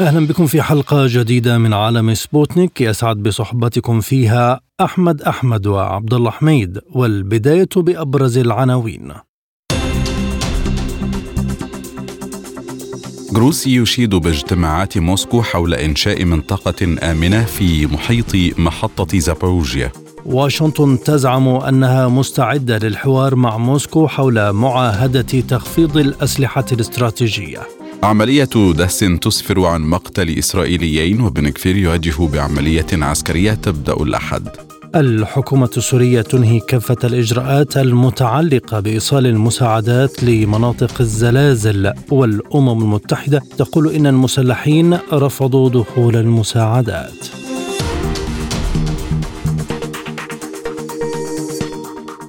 أهلا بكم في حلقة جديدة من عالم سبوتنيك يسعد بصحبتكم فيها أحمد أحمد وعبد الله حميد والبداية بأبرز العناوين. جروسي يشيد باجتماعات موسكو حول إنشاء منطقة آمنة في محيط محطة زابوروجيا. واشنطن تزعم أنها مستعدة للحوار مع موسكو حول معاهدة تخفيض الأسلحة الاستراتيجية. عملية دهس تسفر عن مقتل إسرائيليين وبن كفير يواجه بعملية عسكرية تبدأ الأحد الحكومة السورية تنهي كافة الإجراءات المتعلقة بإيصال المساعدات لمناطق الزلازل والأمم المتحدة تقول إن المسلحين رفضوا دخول المساعدات.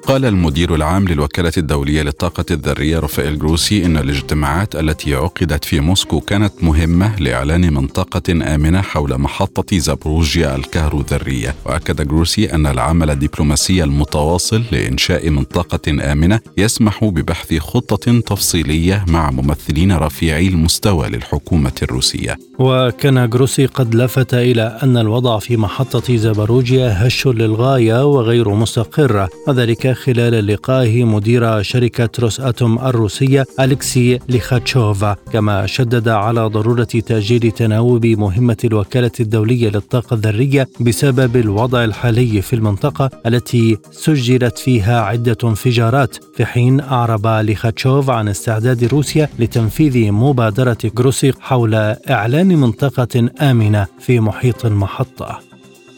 قال المدير العام للوكالة الدولية للطاقة الذرية رافائيل جروسي إن الاجتماعات التي عقدت في موسكو كانت مهمة لإعلان منطقة آمنة حول محطة زابروجيا الكهروذرية وأكد جروسي أن العمل الدبلوماسي المتواصل لإنشاء منطقة آمنة يسمح ببحث خطة تفصيلية مع ممثلين رفيعي المستوى للحكومة الروسية. وكان جروسي قد لفت إلى أن الوضع في محطة زابروجيا هش للغاية وغير مستقر وذلك خلال لقائه مدير شركة روس أتوم الروسية أليكسي ليخاتشوفا كما شدد على ضرورة تأجيل تناوب مهمة الوكالة الدولية للطاقة الذرية بسبب الوضع الحالي في المنطقة التي سجلت فيها عدة انفجارات. في حين أعرب ليخاتشوف عن استعداد روسيا لتنفيذ مبادرة جروسي حول إعلان منطقة آمنة في محيط المحطة.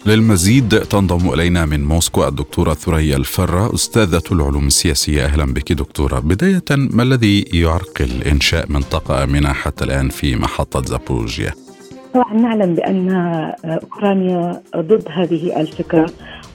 للمزيد تنضم إلينا من موسكو الدكتورة ثريا الفرة أستاذة العلوم السياسية أهلا بك دكتورة بداية ما الذي يعرقل إنشاء منطقة آمنة حتى الآن في محطة زابوروجيا؟ طبعا نعلم بأن أوكرانيا ضد هذه الفكرة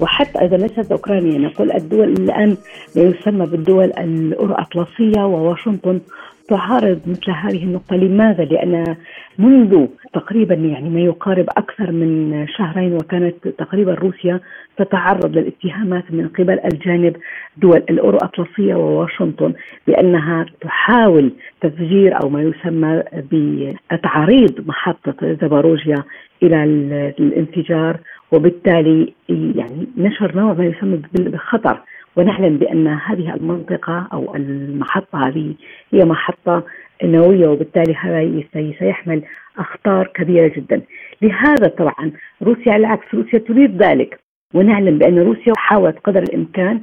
وحتى إذا ليست أوكرانيا نقول الدول الآن ما يسمى بالدول الأطلسية وواشنطن تعارض مثل هذه النقطة لماذا؟ لأن منذ تقريبا يعني ما يقارب أكثر من شهرين وكانت تقريبا روسيا تتعرض للاتهامات من قبل الجانب دول الأورو أطلسية وواشنطن بأنها تحاول تفجير أو ما يسمى بتعريض محطة زباروجيا إلى الانفجار وبالتالي يعني نشر نوع ما يسمى بالخطر. ونعلم بأن هذه المنطقة أو المحطة هذه هي محطة نووية وبالتالي هذا سيحمل أخطار كبيرة جدا. لهذا طبعا روسيا على العكس روسيا تريد ذلك ونعلم بأن روسيا حاولت قدر الإمكان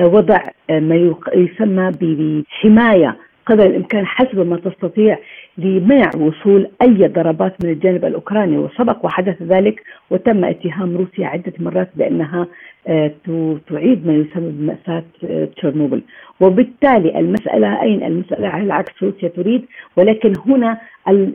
وضع ما يسمى بحماية قدر الإمكان حسب ما تستطيع لمنع وصول أي ضربات من الجانب الأوكراني وسبق وحدث ذلك وتم اتهام روسيا عدة مرات بأنها آه، تعيد ما يسمى بمأساة آه، تشيرنوبل. وبالتالي المسألة أين؟ المسألة على العكس روسيا تريد ولكن هنا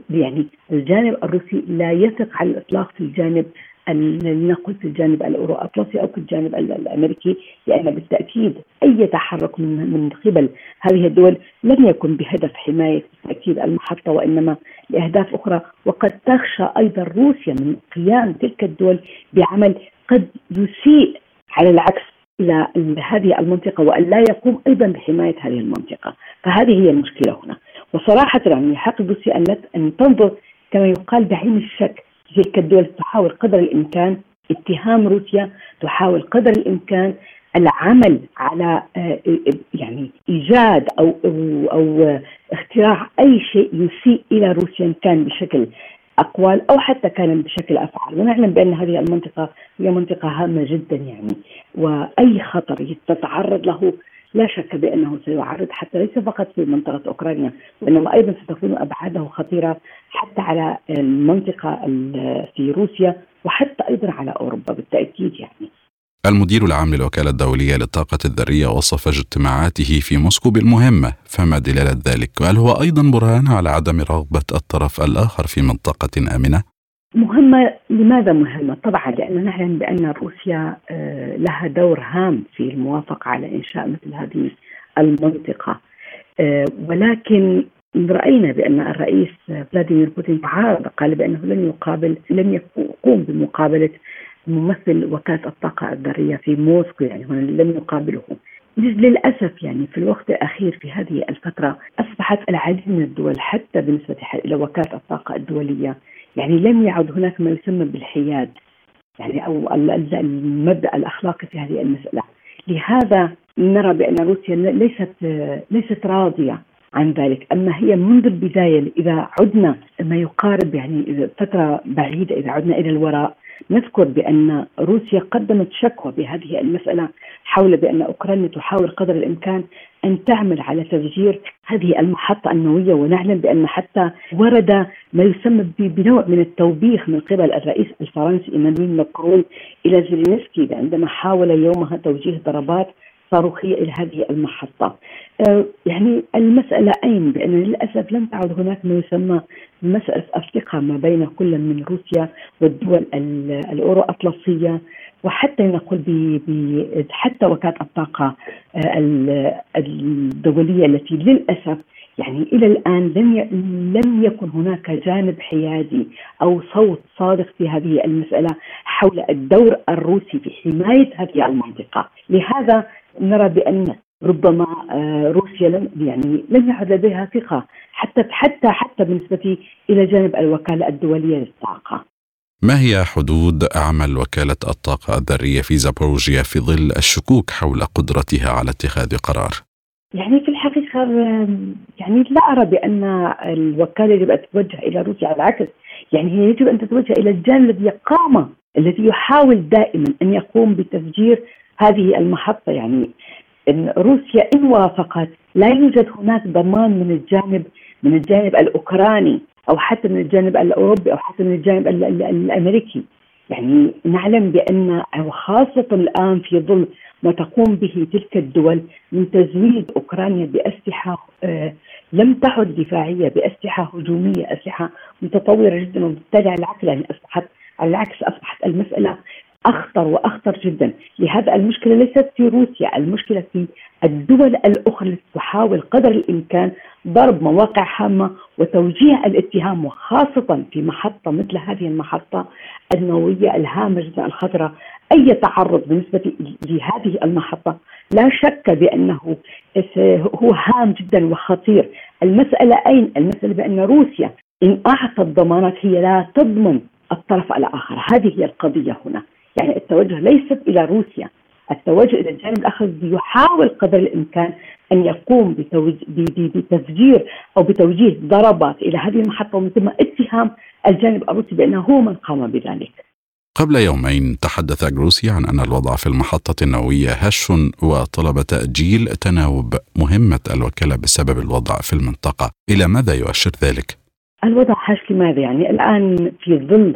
يعني الجانب الروسي لا يثق على الإطلاق في الجانب لنقل في الجانب الاورو اطلسي أو في الجانب الأمريكي لأن بالتأكيد أي تحرك من من قبل هذه الدول لن يكن بهدف حماية بالتاكيد المحطة وإنما لأهداف أخرى. وقد تخشى أيضا روسيا من قيام تلك الدول بعمل قد يسيء على العكس إلى هذه المنطقة وأن لا يقوم أيضا بحماية هذه المنطقة، فهذه هي المشكلة هنا، وصراحة يعني يحق روسيا أن أن تنظر كما يقال بعين الشك تلك الدول تحاول قدر الإمكان اتهام روسيا، تحاول قدر الإمكان العمل على آه، يعني إيجاد أو أو, أو اختراع أي شيء يسيء إلى روسيا كان بشكل أقوال أو حتى كان بشكل أفعال ونعلم بأن هذه المنطقة هي منطقة هامة جدا يعني وأي خطر تتعرض له لا شك بأنه سيعرض حتى ليس فقط في منطقة أوكرانيا وإنما أيضا ستكون أبعاده خطيرة حتى على المنطقة في روسيا وحتى أيضا على أوروبا بالتأكيد يعني. المدير العام للوكالة الدولية للطاقة الذرية وصف اجتماعاته في موسكو بالمهمة فما دلالة ذلك؟ وهل هو أيضا برهان على عدم رغبة الطرف الآخر في منطقة آمنة؟ مهمة لماذا مهمة؟ طبعا لأننا نعلم بأن روسيا آه، لها دور هام في الموافقة على إنشاء مثل هذه المنطقة آه، ولكن رأينا بأن الرئيس فلاديمير بوتين تعارض قال بأنه لن يقابل لن يقوم بمقابلة ممثل وكالة الطاقة الذرية في موسكو يعني هنا لم يقابله. للأسف يعني في الوقت الأخير في هذه الفترة أصبحت العديد من الدول حتى بالنسبة إلى وكالة الطاقة الدولية يعني لم يعد هناك ما يسمى بالحياد يعني أو المبدأ الأخلاقي في هذه المسألة. لهذا نرى بأن روسيا ليست ليست راضية عن ذلك أما هي منذ البداية إذا عدنا ما يقارب يعني فترة بعيدة إذا عدنا إلى الوراء نذكر بأن روسيا قدمت شكوى بهذه المسألة حول بأن أوكرانيا تحاول قدر الإمكان أن تعمل على تفجير هذه المحطة النووية ونعلم بأن حتى ورد ما يسمى بنوع من التوبيخ من قبل الرئيس الفرنسي إيمانويل ماكرون إلى زيلينسكي عندما حاول يومها توجيه ضربات صاروخيه إلى هذه المحطة. آه، يعني المسألة أين؟ بأن للأسف لم تعد هناك ما يسمى مسألة الثقه ما بين كل من روسيا والدول الاورو اطلسيه وحتى نقول ب حتى وكالة الطاقة آه، الدولية التي للأسف يعني إلى الآن لم لم يكن هناك جانب حيادي أو صوت صادق في هذه المسألة حول الدور الروسي في حماية هذه المنطقة، لهذا نرى بأن ربما آه، روسيا لم يعني لم يعد لديها ثقة حتى حتى حتى بالنسبة إلى جانب الوكالة الدولية للطاقة. ما هي حدود عمل وكالة الطاقة الذرية في زابوروجيا في ظل الشكوك حول قدرتها على اتخاذ قرار؟ يعني في الحقيقة يعني لا أرى بأن الوكالة يجب ان تتوجه إلى روسيا على العكس. يعني هي يجب أن تتوجه إلى الجانب الذي قام الذي يحاول دائما أن يقوم بتفجير هذه المحطة. يعني إن روسيا إن وافقت لا يوجد هناك ضمان من الجانب من الجانب الأوكراني أو حتى من الجانب الأوروبي أو حتى من الجانب الأمريكي. يعني نعلم بأن وخاصة الآن في ظل ما تقوم به تلك الدول من تزويد أوكرانيا بأسلحة آه لم تعد دفاعية بأسلحة هجومية أسلحة متطورة جدا وبالتالي على العكس يعني اصبحت على العكس أصبحت المسألة أخطر وأخطر جدا، لهذا المشكلة ليست في روسيا، المشكلة في الدول الأخرى التي تحاول قدر الإمكان ضرب مواقع هامة وتوجيه الاتهام وخاصة في محطة مثل هذه المحطة النووية الهامة جدا الخطره، أي تعرض بالنسبة لهذه المحطة لا شك بأنه هو هام جدا وخطير، المسألة أين؟ المسألة بأن روسيا إن أعطت ضمانات هي لا تضمن الطرف الآخر، هذه هي القضية هنا. يعني التوجه ليست إلى روسيا التوجه إلى الجانب الآخر يحاول قدر الإمكان أن يقوم بتفجير أو بتوجيه ضربات إلى هذه المحطة ومن ثم اتهام الجانب الروسي بأنه هو من قام بذلك. قبل يومين تحدث جروسي عن أن الوضع في المحطة النووية هش وطلب تأجيل تناوب مهمة الوكالة بسبب الوضع في المنطقة، إلى ماذا يؤشر ذلك؟ الوضع هش لماذا يعني الآن في ظل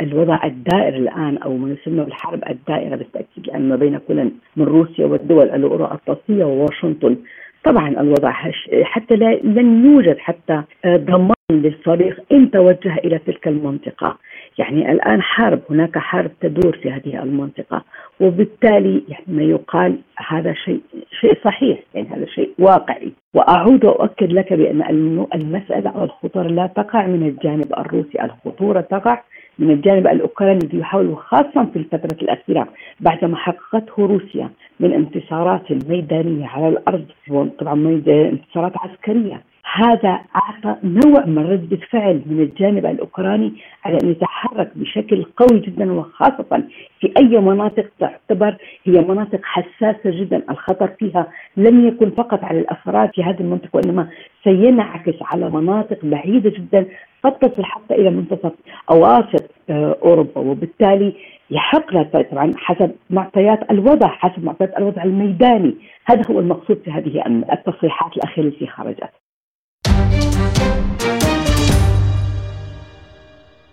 الوضع الدائر الآن أو ما يسمى بالحرب الدائرة بالتأكيد الآن ما بين كل من روسيا والدول الأورو أطلسية وواشنطن. طبعا الوضع هش حتى لا لن يوجد حتى آه، ضمان للصريخ إن توجه إلى تلك المنطقة. يعني الآن حرب هناك حرب تدور في هذه المنطقة وبالتالي يعني ما يقال هذا شيء شيء صحيح يعني هذا شيء واقعي. وأعود وأؤكد لك بأن المسألة أو الخطورة لا تقع من الجانب الروسي الخطورة تقع من الجانب الأوكراني الذي يحاول خاصة في الفترة الأخيرة بعدما حققته روسيا من انتصارات ميدانية على الأرض وطبعا انتصارات عسكرية. هذا أعطى نوع من رده فعل من الجانب الأوكراني على أن يتحرك بشكل قوي جدا وخاصة في أي مناطق تعتبر هي مناطق حساسة جدا. الخطر فيها لم يكن فقط على الأفراد في هذه المنطقة وإنما سينعكس على مناطق بعيدة جدا قد تصل حتى إلى منتصف أواسط آه، أوروبا. وبالتالي يحق لها طبعا حسب معطيات الوضع حسب معطيات الوضع الميداني. هذا هو المقصود في هذه التصريحات الأخيرة التي خرجت.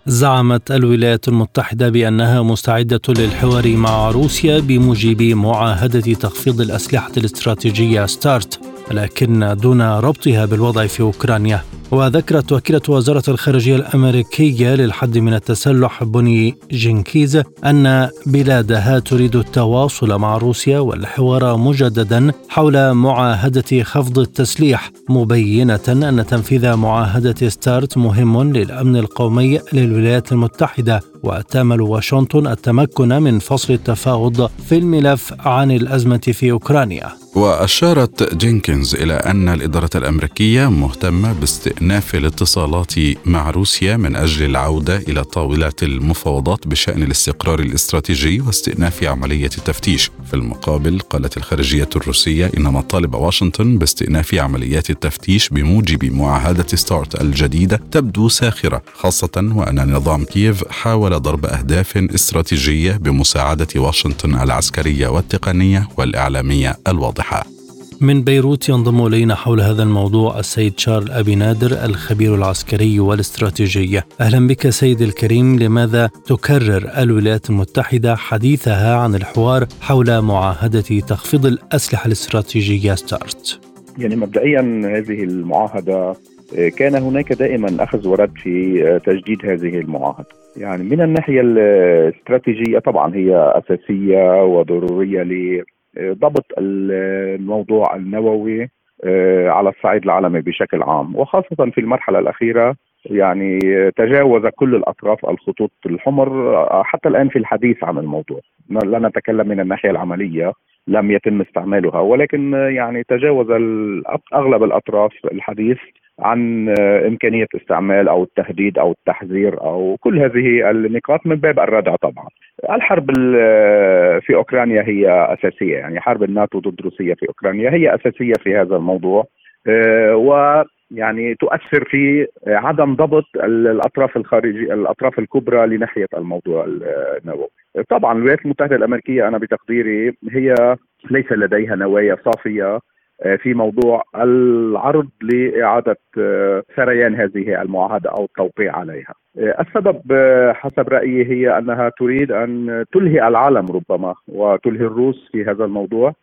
زعمت الولايات المتحدة بأنها مستعدة للحوار مع روسيا بموجب معاهدة تخفيض الأسلحة الاستراتيجية ستارت ولكن دون ربطها بالوضع في أوكرانيا. وذكرت وكيلة وزارة الخارجية الأمريكية للحد من التسلح بني جينكينز أن بلادها تريد التواصل مع روسيا والحوار مجددا حول معاهدة خفض التسليح مبينة أن تنفيذ معاهدة ستارت مهم للأمن القومي للولايات المتحدة. وتأمل واشنطن التمكن من فصل التفاوض في الملف عن الأزمة في أوكرانيا. وأشارت جينكينز إلى أن الإدارة الأمريكية مهتمة باستئناف الاتصالات مع روسيا من أجل العودة إلى طاولة المفاوضات بشأن الاستقرار الاستراتيجي واستئناف عملية التفتيش. في المقابل قالت الخارجية الروسية إن مطالب واشنطن باستئناف عمليات التفتيش بموجب معاهدة ستارت الجديدة تبدو ساخرة خاصة وأن نظام كييف حاول ضرب أهداف استراتيجية بمساعدة واشنطن العسكرية والتقنية والإعلامية الواضحة. من بيروت ينضم إلينا حول هذا الموضوع السيد شارل أبي نادر الخبير العسكري والاستراتيجي. أهلا بك سيد الكريم، لماذا تكرر الولايات المتحدة حديثها عن الحوار حول معاهدة تخفيض الأسلحة الاستراتيجية ستارت؟ يعني مبدئيا هذه المعاهدة كان هناك دائما أخذ ورد في تجديد هذه المعاهدة. يعني من الناحية الاستراتيجية طبعا هي أساسية وضرورية ضبط الموضوع النووي آه، على الصعيد العالمي بشكل عام. وخاصة في المرحلة الأخيرة يعني تجاوز كل الأطراف الخطوط الحمر آه، حتى الآن في الحديث عن الموضوع. لا نتكلم من الناحية العملية لم يتم استعمالها. ولكن يعني تجاوز أغلب الأطراف الحديث عن إمكانية استعمال أو التهديد أو التحذير أو كل هذه النقاط من باب الردع طبعا الحرب في أوكرانيا هي أساسية يعني حرب الناتو ضد روسيا في أوكرانيا هي أساسية في هذا الموضوع آه، و يعني تؤثر في عدم ضبط الأطراف الخارجية الأطراف الكبرى لناحية الموضوع النووي. طبعا الولايات المتحدة الأمريكية أنا بتقديري هي ليس لديها نوايا صافية آه، في موضوع العرض لإعادة آه، سريان هذه المعاهدة أو التوقيع عليها. آه، السبب حسب رأيي هي أنها تريد أن تلهي العالم ربما وتلهي الروس في هذا الموضوع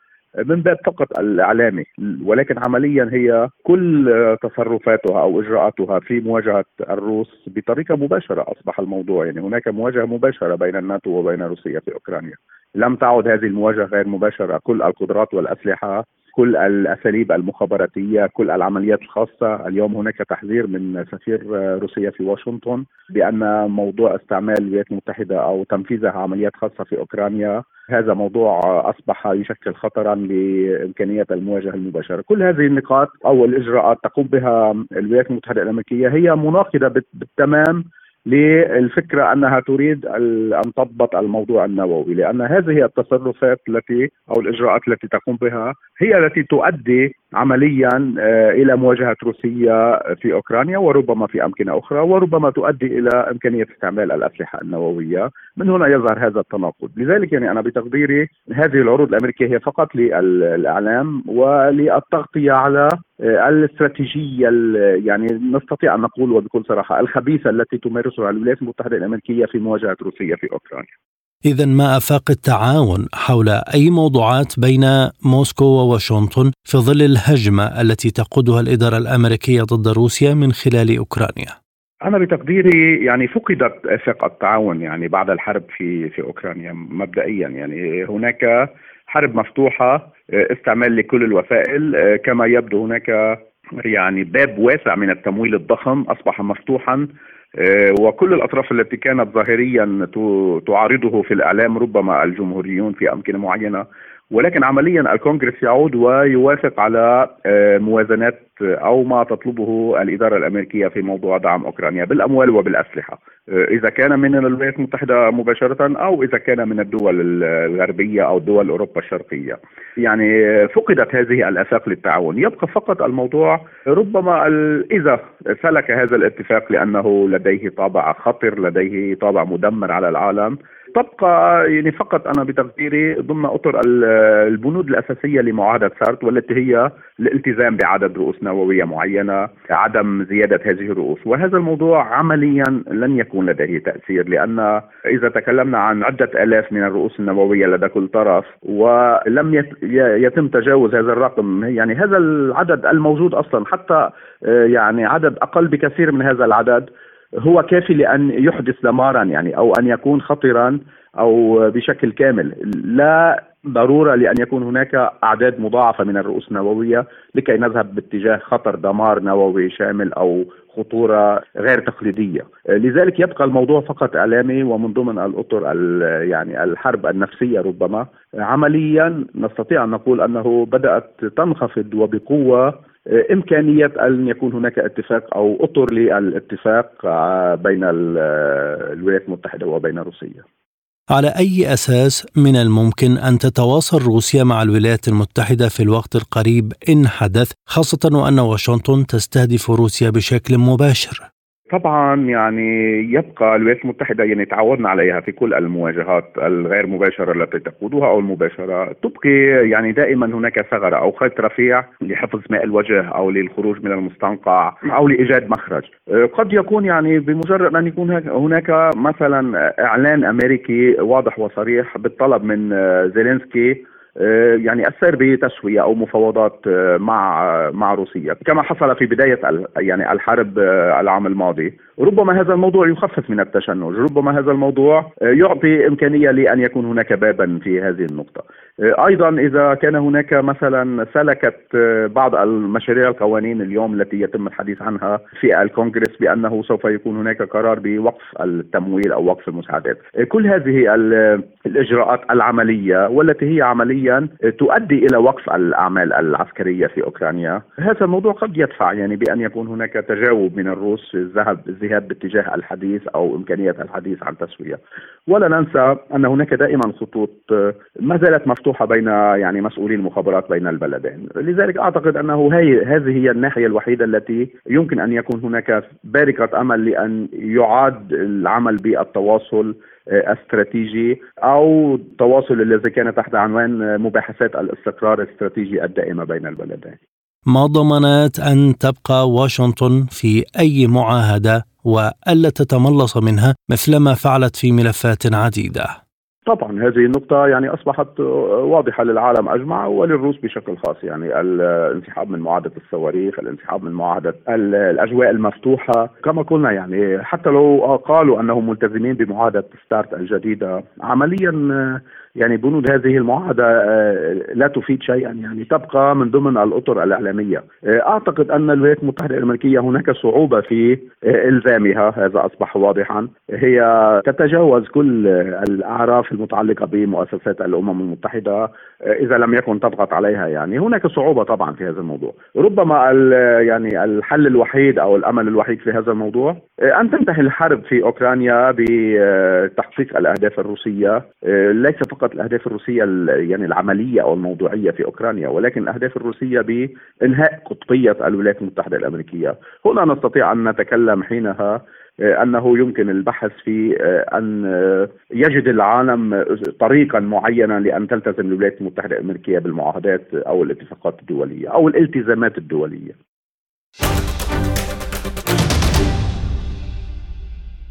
من باب فقط الإعلامي. ولكن عمليا هي كل تصرفاتها أو إجراءاتها في مواجهة الروس بطريقة مباشرة أصبح الموضوع. يعني هناك مواجهة مباشرة بين الناتو وبين روسيا في أوكرانيا. لم تعد هذه المواجهة غير مباشرة. كل القدرات والأسلحة كل الأساليب المخابراتية كل العمليات الخاصة. اليوم هناك تحذير من سفير روسيا في واشنطن بأن موضوع استعمال الولايات المتحدة أو تنفيذها عمليات خاصة في أوكرانيا هذا موضوع أصبح يشكل خطرا لامكانيه المواجهة المباشرة، كل هذه النقاط أو الإجراءات تقوم بها الولايات المتحدة الأمريكية هي مناقضة بالتمام للفكرة أنها تريد أن تضبط الموضوع النووي لأن هذه التصرفات التي أو الإجراءات التي تقوم بها هي التي تؤدي عمليا آه، إلى مواجهة روسيا في أوكرانيا وربما في أمكنة أخرى وربما تؤدي إلى إمكانية استعمال الأسلحة النووية من هنا يظهر هذا التناقض لذلك يعني أنا بتقديري هذه العروض الأمريكية هي فقط للاعلام وللتغطية على آه، الاستراتيجية يعني نستطيع أن نقول وبكل صراحة الخبيثة التي تمارسها الولايات المتحدة الأمريكية في مواجهة روسيا في أوكرانيا. إذا ما أفاق التعاون حول أي موضوعات بين موسكو وواشنطن في ظل الهجمة التي تقودها الإدارة الأمريكية ضد روسيا من خلال أوكرانيا؟ أنا بتقديري يعني فقدت آفاق التعاون يعني بعد الحرب في في أوكرانيا مبدئيا يعني هناك حرب مفتوحة استعمال لكل الوسائل كما يبدو هناك يعني باب واسع من التمويل الضخم أصبح مفتوحا آه، وكل الأطراف التي كانت ظاهريا تعارضه في الإعلام ربما الجمهوريون في امكنه معينة ولكن عمليا الكونغرس يعود ويوافق على آه، موازنات أو ما تطلبه الإدارة الأمريكية في موضوع دعم أوكرانيا بالأموال وبالأسلحة آه، إذا كان من الولايات المتحدة مباشرة أو إذا كان من الدول الغربية أو دول أوروبا الشرقية. يعني فقدت هذه الافاق للتعاون، يبقى فقط الموضوع ربما إذا سلك هذا الاتفاق لأنه لديه طابع خطر، لديه طابع مدمر على العالم، تبقى يعني فقط أنا بتقديري ضمن أطر البنود الأساسية لمعاهدة سارت والتي هي الالتزام بعدد رؤوس نووية معينة عدم زيادة هذه الرؤوس. وهذا الموضوع عمليا لن يكون لديه تأثير لأن إذا تكلمنا عن عدة آلاف من الرؤوس النووية لدى كل طرف ولم يتم تجاوز هذا الرقم يعني هذا العدد الموجود أصلا حتى آه، يعني عدد أقل بكثير من هذا العدد هو كافي لأن يحدث دمارا يعني أو أن يكون خطرا أو بشكل كامل. لا ضرورة لأن يكون هناك أعداد مضاعفة من الرؤوس النووية لكي نذهب باتجاه خطر دمار نووي شامل أو خطورة غير تقليدية، لذلك يبقى الموضوع فقط اعلامي ومن ضمن الأطر يعني الحرب النفسية ربما. عمليا نستطيع أن نقول أنه بدأت تنخفض وبقوة إمكانية أن يكون هناك اتفاق أو أطر للاتفاق بين الولايات المتحدة وبين روسيا على أي أساس من الممكن أن تتواصل روسيا مع الولايات المتحدة في الوقت القريب إن حدث خاصة وأن واشنطن تستهدف روسيا بشكل مباشر؟ طبعا يعني يبقى الولايات المتحدة يعني تعودنا عليها في كل المواجهات الغير مباشرة التي تقودها أو المباشرة تبقي يعني دائما هناك ثغرة أو خيط رفيع لحفظ ماء الوجه أو للخروج من المستنقع أو لإيجاد مخرج. قد يكون يعني بمجرد أن يكون هناك مثلا إعلان أمريكي واضح وصريح بالطلب من زيلينسكي يعني السير بتسوية أو مفاوضات آه، مع مع روسيا كما حصل في بداية يعني الحرب آه، العام الماضي. ربما هذا الموضوع يخفف من التشنج ربما هذا الموضوع يعطي إمكانية لأن يكون هناك بابا في هذه النقطة. أيضا إذا كان هناك مثلا سلكت بعض المشاريع القوانين اليوم التي يتم الحديث عنها في الكونغرس بأنه سوف يكون هناك قرار بوقف التمويل أو وقف المساعدات. كل هذه الإجراءات العملية والتي هي عمليا تؤدي إلى وقف الأعمال العسكرية في أوكرانيا. هذا الموضوع قد يدفع يعني بأن يكون هناك تجاوب من الروس الذهب الذهاب باتجاه الحديث أو إمكانية الحديث عن تسوية. ولا ننسى أن هناك دائما خطوط ما زالت مفتوحة بين يعني مسؤولي المخابرات بين البلدين، لذلك أعتقد أنه هي هذه هي الناحية الوحيدة التي يمكن أن يكون هناك بارقة أمل لأن يعاد العمل بالتواصل استراتيجي أو التواصل الذي كان تحت عنوان مباحثات الاستقرار الاستراتيجي الدائمة بين البلدين. ما ضمانات أن تبقى واشنطن في أي معاهدة؟ وألا تتملص منها مثلما فعلت في ملفات عديدة؟ طبعا هذه النقطة يعني أصبحت واضحة للعالم أجمع وللروس بشكل خاص يعني الانسحاب من معاهدة الصواريخ الانسحاب من معاهدة الأجواء المفتوحة كما قلنا يعني حتى لو قالوا أنهم ملتزمين بمعاهدة ستارت الجديدة عمليا يعني بنود هذه المعاهدة آه، لا تفيد شيئا يعني تبقى من ضمن الأطر الإعلامية. آه، أعتقد أن الولايات المتحدة الأمريكية هناك صعوبة في آه، إلزامها هذا أصبح واضحا. هي تتجاوز كل الأعراف المتعلقة بمؤسسات الأمم المتحدة. إذا لم يكن تضغط عليها يعني. هناك صعوبة طبعا في هذا الموضوع. ربما يعني الحل الوحيد أو الأمل الوحيد في هذا الموضوع أن تنتهي الحرب في أوكرانيا بتحقيق الأهداف الروسية ليس فقط الأهداف الروسية يعني العملية أو الموضوعية في أوكرانيا ولكن الأهداف الروسية بإنهاء قطبية الولايات المتحدة الأمريكية. هنا نستطيع أن نتكلم حينها آه، أنه يمكن البحث في آه، أن آه، يجد العالم طريقا معينا لأن تلتزم الولايات المتحدة الأمريكية بالمعاهدات أو الاتفاقات الدولية أو الالتزامات الدولية.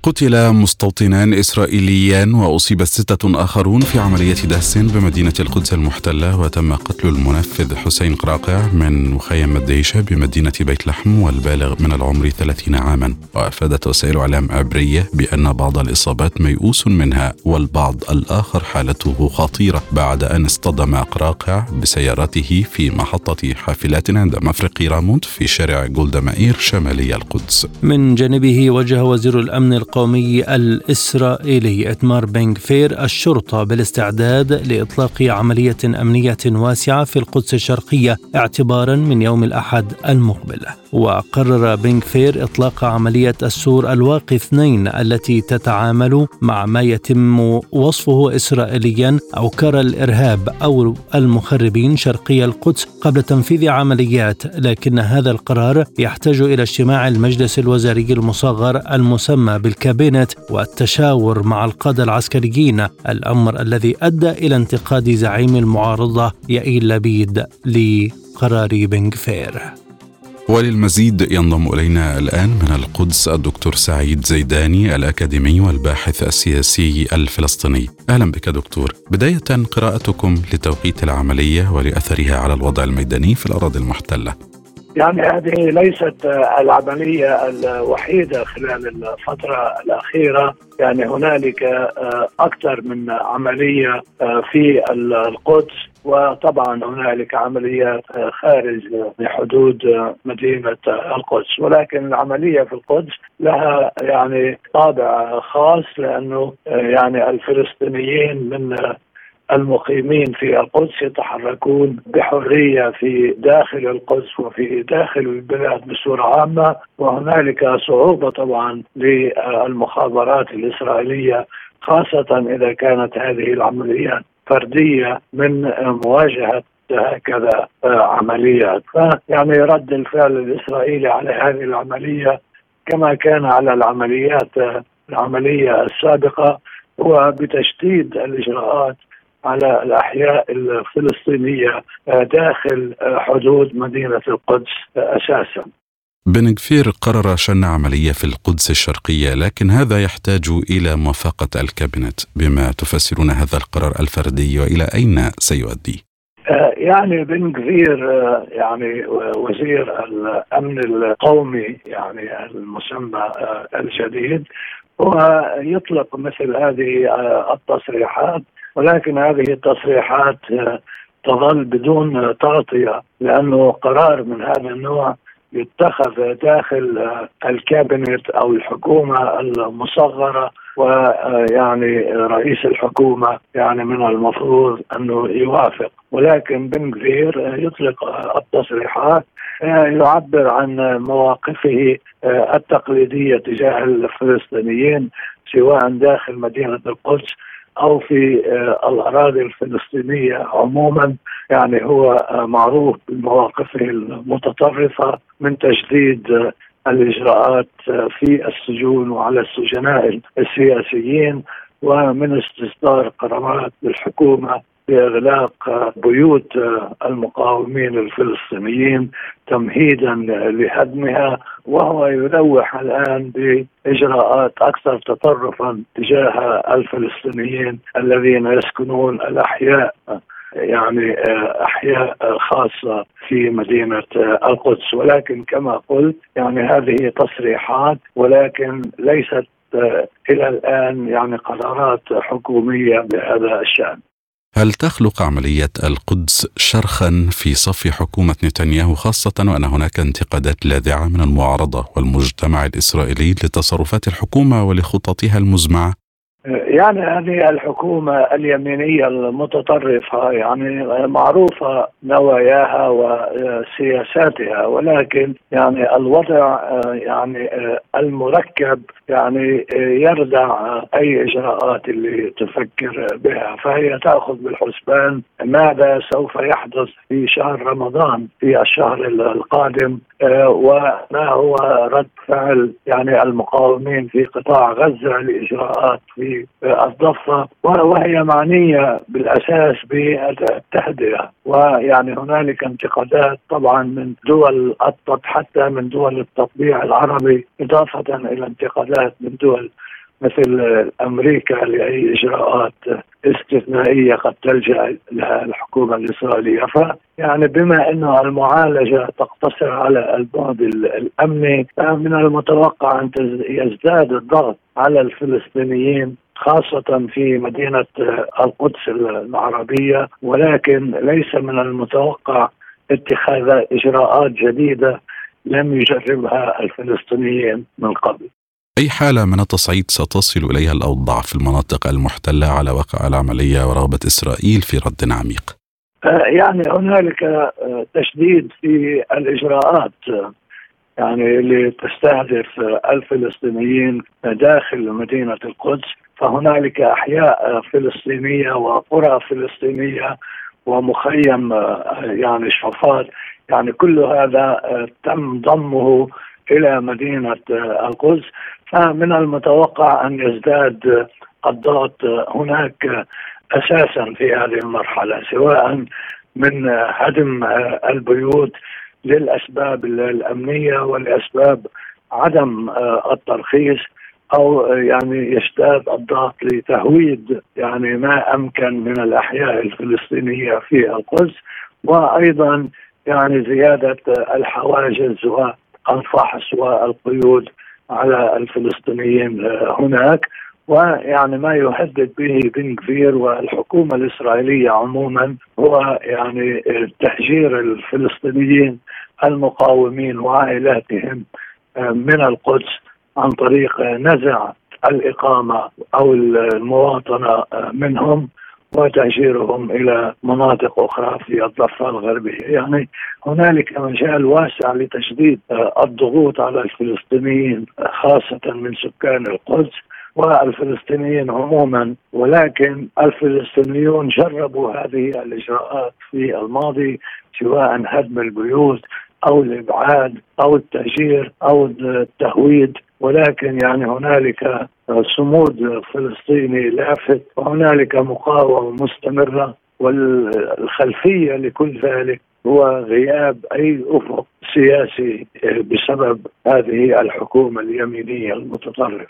قتل مستوطنان إسرائيليان وأصيب ستة آخرون في عملية دهس بمدينة القدس المحتلة وتم قتل المنفذ حسين قراقع من مخيم الديشة بمدينة بيت لحم والبالغ من العمر 30 عاما. وأفادت وسائل إعلام عبرية بأن بعض الإصابات ميؤوس منها والبعض الآخر حالته خطيرة بعد أن اصطدم قراقع بسيارته في محطة حافلات عند مفرق راموت في شارع جولدا مائير شمالي القدس. من جانبه وجه وزير الأمن القومي الإسرائيلي إتمار بن غفير الشرطة بالاستعداد لإطلاق عملية أمنية واسعة في القدس الشرقية اعتبارا من يوم الأحد المقبل. وقرر بن غفير إطلاق عملية السور الواقي اثنين التي تتعامل مع ما يتم وصفه إسرائيليا أوكار الإرهاب أو المخربين شرقي القدس قبل تنفيذ عمليات لكن هذا القرار يحتاج إلى اجتماع المجلس الوزاري المصغر المسمى بالك الكابينت والتشاور مع القادة العسكريين الأمر الذي أدى إلى انتقاد زعيم المعارضة يائيل لبيد لقرار بنغفير وللمزيد ينضم إلينا الآن من القدس الدكتور سعيد زيداني الأكاديمي والباحث السياسي الفلسطيني. أهلا بك دكتور. بداية قراءتكم لتوقيت العملية ولأثرها على الوضع الميداني في الأراضي المحتلة. يعني هذه ليست العملية الوحيدة خلال الفترة الأخيرة. يعني هنالك أكثر من عملية في القدس وطبعا هنالك عمليات خارج بحدود مدينة القدس. ولكن العملية في القدس لها يعني طابع خاص لأنه يعني الفلسطينيين من المقيمين في القدس يتحركون بحرية في داخل القدس وفي داخل البلاد بصورة عامة وهنالك صعوبة طبعا للمخابرات الإسرائيلية خاصة إذا كانت هذه العمليات فردية من مواجهة هكذا عمليات. فيعني رد الفعل الإسرائيلي على هذه العملية كما كان على العمليات العملية السابقة هو بتشديد الإجراءات على الأحياء الفلسطينية داخل حدود مدينة القدس أساسا. بن كفير قرر شن عملية في القدس الشرقية لكن هذا يحتاج إلى موافقة الكابينت بما تفسرون هذا القرار الفردي وإلى أين سيؤدي؟ يعني بن كفير يعني وزير الأمن القومي يعني المسمى الجديد هو يطلق مثل هذه التصريحات ولكن هذه التصريحات تظل بدون تغطيه لأنه قرار من هذا النوع يتخذ داخل الكابينت أو الحكومة المصغرة ويعني رئيس الحكومة يعني من المفروض أنه يوافق. ولكن بن كفير يطلق التصريحات يعبر عن مواقفه التقليدية تجاه الفلسطينيين سواء داخل مدينة القدس أو في الأراضي الفلسطينية عموما يعني هو معروف بمواقفه المتطرفة من تجديد الإجراءات في السجون وعلى السجناء السياسيين ومن استصدار قرارات بالحكومة بإغلاق بيوت المقاومين الفلسطينيين تمهيدا لهدمها. وهو يلوح الآن بإجراءات أكثر تطرفا تجاه الفلسطينيين الذين يسكنون الأحياء يعني أحياء خاصة في مدينة القدس ولكن كما قلت يعني هذه تصريحات ولكن ليست إلى الآن يعني قرارات حكومية بهذا الشأن. هل تخلق عملية القدس شرخا في صف حكومة نتنياهو خاصة وأن هناك انتقادات لاذعة من المعارضة والمجتمع الإسرائيلي لتصرفات الحكومة ولخططها المزمعة؟ يعني هذه الحكومة اليمينية المتطرفة يعني معروفة نواياها وسياساتها ولكن يعني الوضع يعني المركب يعني يردع أي إجراءات اللي تفكر بها فهي تأخذ بالحسبان ماذا سوف يحدث في شهر رمضان في الشهر القادم وما هو رد فعل يعني المقاومين في قطاع غزة لإجراءات في الضفة وهي معنية بالأساس بالتهدئة ويعني هنالك انتقادات طبعا من دول التط حتى من دول التطبيع العربي إضافة إلى انتقادات من دول مثل أمريكا لأي إجراءات استثنائية قد تلجأ لها الحكومة الإسرائيلية. فيعني بما إنه المعالجة تقتصر على البعد الأمني فمن المتوقع أن يزداد الضغط على الفلسطينيين خاصة في مدينة القدس العربية ولكن ليس من المتوقع اتخاذ إجراءات جديدة لم يجربها الفلسطينيين من قبل أي حالة من التصعيد ستصل إليها الأوضاع في المناطق المحتلة على وقع العملية ورغبة إسرائيل في رد عميق؟ يعني هنالك تشديد في الإجراءات يعني اللي تستهدف الفلسطينيين داخل مدينة القدس فهنالك أحياء فلسطينية وقرى فلسطينية ومخيم يعني شفاط. يعني كل هذا تم ضمه إلى مدينة القدس. فمن المتوقع أن يزداد الضغط هناك أساسا في هذه المرحلة سواء من هدم البيوت للأسباب الأمنية ولاسباب عدم الترخيص. أو يعني يشتاد الضغط لتهويد يعني ما أمكن من الأحياء الفلسطينية في القدس وأيضا يعني زيادة الحواجز والفحص والقيود على الفلسطينيين هناك ويعني ما يهدد به بن كفير والحكومة الإسرائيلية عموما هو يعني تهجير الفلسطينيين المقاومين وعائلاتهم من القدس. عن طريق نزع الإقامة أو المواطنة منهم وتهجيرهم إلى مناطق أخرى في الضفة الغربية، يعني هنالك مجال واسع لتشديد الضغوط على الفلسطينيين خاصة من سكان القدس والفلسطينيين عموما. ولكن الفلسطينيون جربوا هذه الإجراءات في الماضي سواء هدم البيوت أو الإبعاد أو التهجير أو التهويد ولكن يعني هنالك صمود فلسطيني لافت وهنالك مقاومة مستمرة والخلفية لكل ذلك هو غياب أي أفق سياسي بسبب هذه الحكومة اليمينية المتطرفة.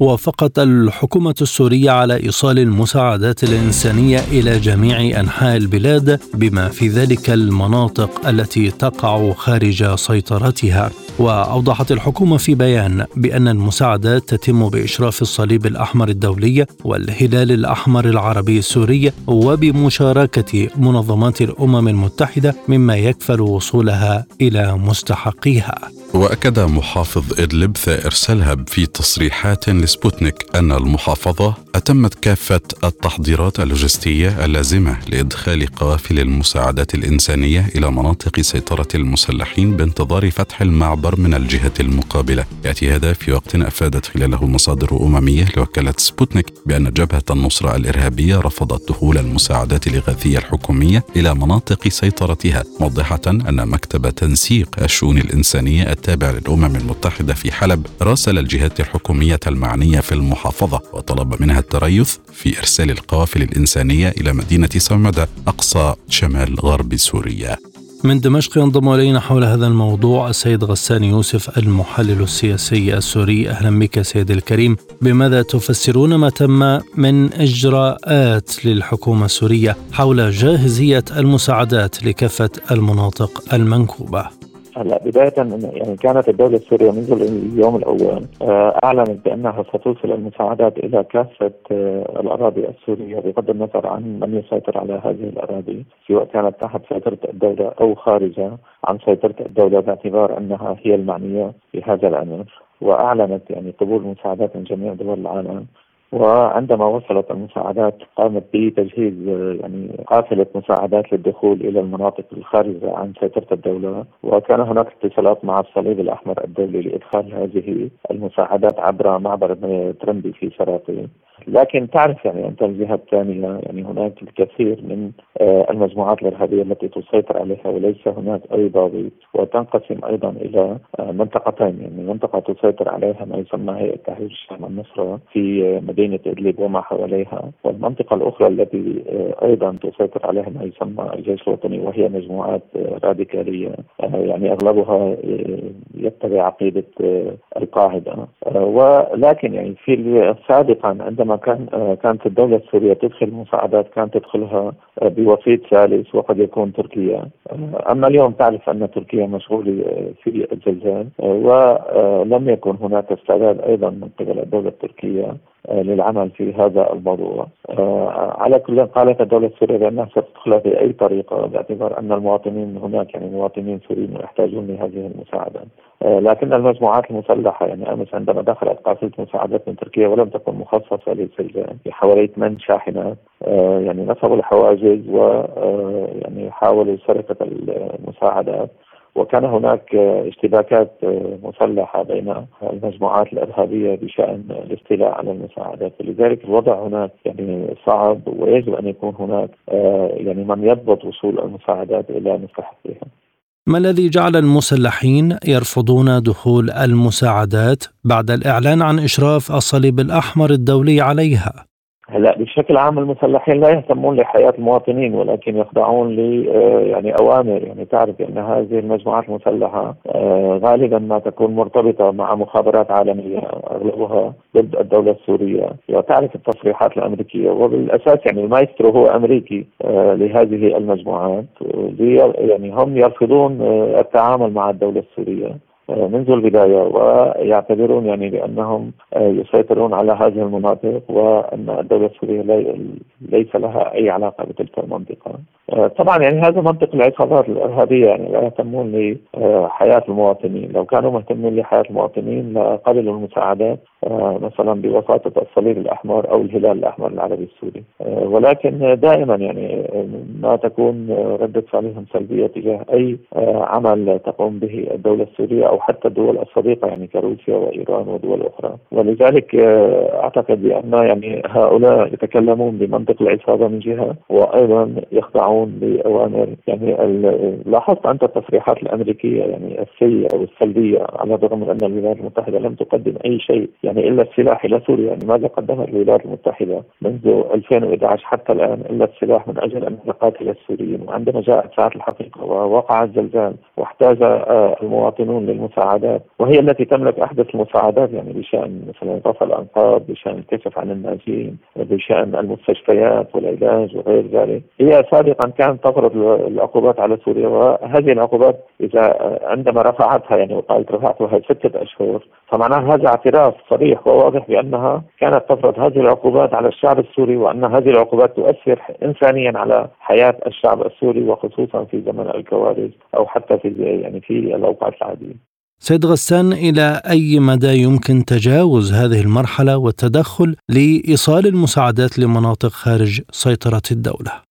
وافقت الحكومة السورية على إيصال المساعدات الإنسانية إلى جميع أنحاء البلاد بما في ذلك المناطق التي تقع خارج سيطرتها وأوضحت الحكومة في بيان بأن المساعدات تتم بإشراف الصليب الأحمر الدولي والهلال الأحمر العربي السوري وبمشاركة منظمات الأمم المتحدة مما يكفل وصولها إلى مستحقيها. وأكد محافظ إدلب ثائر سلهب في تصريحات لسبوتنيك أن المحافظة أتمت كافة التحضيرات اللوجستية اللازمة لإدخال قوافل المساعدات الإنسانية إلى مناطق سيطرة المسلحين بانتظار فتح المعبر من الجهة المقابلة. يأتي هذا في وقت أفادت خلاله مصادر أممية لوكالة سبوتنيك بأن جبهة النصرة الإرهابية رفضت دخول المساعدات الإغاثية الحكومية إلى مناطق سيطرتها موضحة أن مكتب تنسيق الشؤون الإنسانية التابع للأمم المتحدة في حلب راسل الجهات الحكومية المعنية في المحافظة وطلب منها التريث في إرسال القوافل الإنسانية إلى مدينة سمدة أقصى شمال غرب سوريا. من دمشق ينضم إلينا حول هذا الموضوع السيد غسان يوسف المحلل السياسي السوري. أهلا بك سيد الكريم. بماذا تفسرون ما تم من إجراءات للحكومة السورية حول جاهزية المساعدات لكافة المناطق المنكوبة؟ هلا بداية يعني كانت الدولة السورية منذ اليوم الأول آه، أعلنت بأنها ستوصل المساعدات إلى كافة آه، الأراضي السورية بغض النظر عن من يسيطر على هذه الأراضي سواء كانت تحت سيطرة الدولة أو خارجها عن سيطرة الدولة باعتبار أنها هي المعنية في هذا الأمر. وأعلنت يعني قبول مساعدات من جميع دول العالم وعندما وصلت المساعدات قامت بتجهيز يعني قافلة مساعدات للدخول إلى المناطق الخارجة عن سيطرة الدولة. وكان هناك اتصالات مع الصليب الأحمر الدولي لإدخال هذه المساعدات عبر معبر ترندي في شراطي لكن تعرف يعني انت الجهه الثانية يعني هناك الكثير من آه، المجموعات الإرهابية التي تسيطر عليها وليس هناك اي ضابط وتنقسم أيضا إلى آه، منطقتين يعني منطقة تسيطر عليها ما يسمى هيئة تحرير الشام النصره في مدينة إدلب وما حواليها والمنطقة الأخرى التي آه، أيضا تسيطر عليها ما يسمى الجيش الوطني وهي مجموعات راديكالية يعني أغلبها يتبع عقيدة القاعدة ولكن يعني في سابقا عندما كان آه، كانت الدولة السورية تدخل مساعدات كانت تدخلها آه، بوسيط ثالث وقد يكون تركيا. آه، أما اليوم تعرف أن تركيا مشغولة في الزلزال ولم يكن هناك استعداد أيضا من قبل الدولة التركية للعمل في هذا الموضوع. على كل قالت الدولة السورية بأنها ستدخلها بأي طريقة باعتبار أن المواطنين هناك يعني مواطنين سوريين يحتاجون لهذه المساعدات لكن المجموعات المسلحة يعني أمس عندما دخلت قافلة مساعدات من تركيا ولم تكن مخصصة للزلزال حوالي ثمان شاحنات يعني نصبوا الحواجز ويعني حاولوا سرقة المساعدات. وكان هناك اشتباكات مسلحة بين المجموعات الإرهابية بشأن الاستيلاء على المساعدات لذلك الوضع هناك يعني صعب ويجب أن يكون هناك يعني من يضبط وصول المساعدات إلى مستحقيها ما الذي جعل المسلحين يرفضون دخول المساعدات بعد الإعلان عن إشراف الصليب الأحمر الدولي عليها؟ هلا بشكل عام المسلحين لا يهتمون لحياة المواطنين ولكن يخضعون ل آه، يعني أوامر. يعني تعرف أن هذه المجموعات المسلحة آه، غالبا ما تكون مرتبطة مع مخابرات عالمية أغلبها ضد الدولة السورية. وتعرف التصريحات الأمريكية وبالأساس يعني المايسترو هو أمريكي آه، لهذه المجموعات. يعني هم يرفضون التعامل مع الدولة السورية. منذ البداية ويعتبرون يعني بأنهم يسيطرون على هذه المناطق وأن الدولة السورية ليس لها أي علاقة بتلك المنطقة. طبعا يعني هذا منطق العصابات الإرهابية يعني لا يهتمون لحياة المواطنين. لو كانوا مهتمين لحياة المواطنين لقبلوا المساعدات مثلا بوساطة الصليب الأحمر أو الهلال الأحمر العربي السوري. ولكن دائما يعني ما تكون ردة فعلهم سلبية تجاه أي عمل تقوم به الدولة السورية أو حتى الدول الصديقة يعني كروسيا وإيران ودول أخرى. ولذلك آه، أعتقد بأن يعني هؤلاء يتكلمون بمنطق العصابة من جهة وأيضا يخضعون لأوامر يعني لاحظت أنت التصريحات الأمريكية يعني السيئة والسلبية على الرغم من أن الولايات المتحدة لم تقدم أي شيء يعني إلا السلاح إلى سوريا يعني ماذا قدمت الولايات المتحدة منذ 2011 حتى الآن إلا السلاح من أجل أن تقاتل السوريين؟ وعندما جاءت ساعة الحقيقة ووقع الزلزال واحتاج آه، المواطنون للم المساعدات وهي التي تملك أحدث المساعدات يعني بشأن مثلا رفع الأنقاض بشأن الكشف عن الناجين بشأن المستشفيات والعلاج وغير ذلك. هي سابقا كانت تفرض العقوبات على سوريا وهذه العقوبات إذا عندما رفعتها يعني وقالت رفعتها ستة أشهر فمعناها هذا اعتراف صريح وواضح بأنها كانت تفرض هذه العقوبات على الشعب السوري وأن هذه العقوبات تؤثر انسانيا على حياة الشعب السوري وخصوصا في زمن الكوارث أو حتى في يعني في الأوقات العادية. سيد غسان إلى أي مدى يمكن تجاوز هذه المرحلة والتدخل لإيصال المساعدات لمناطق خارج سيطرة الدولة؟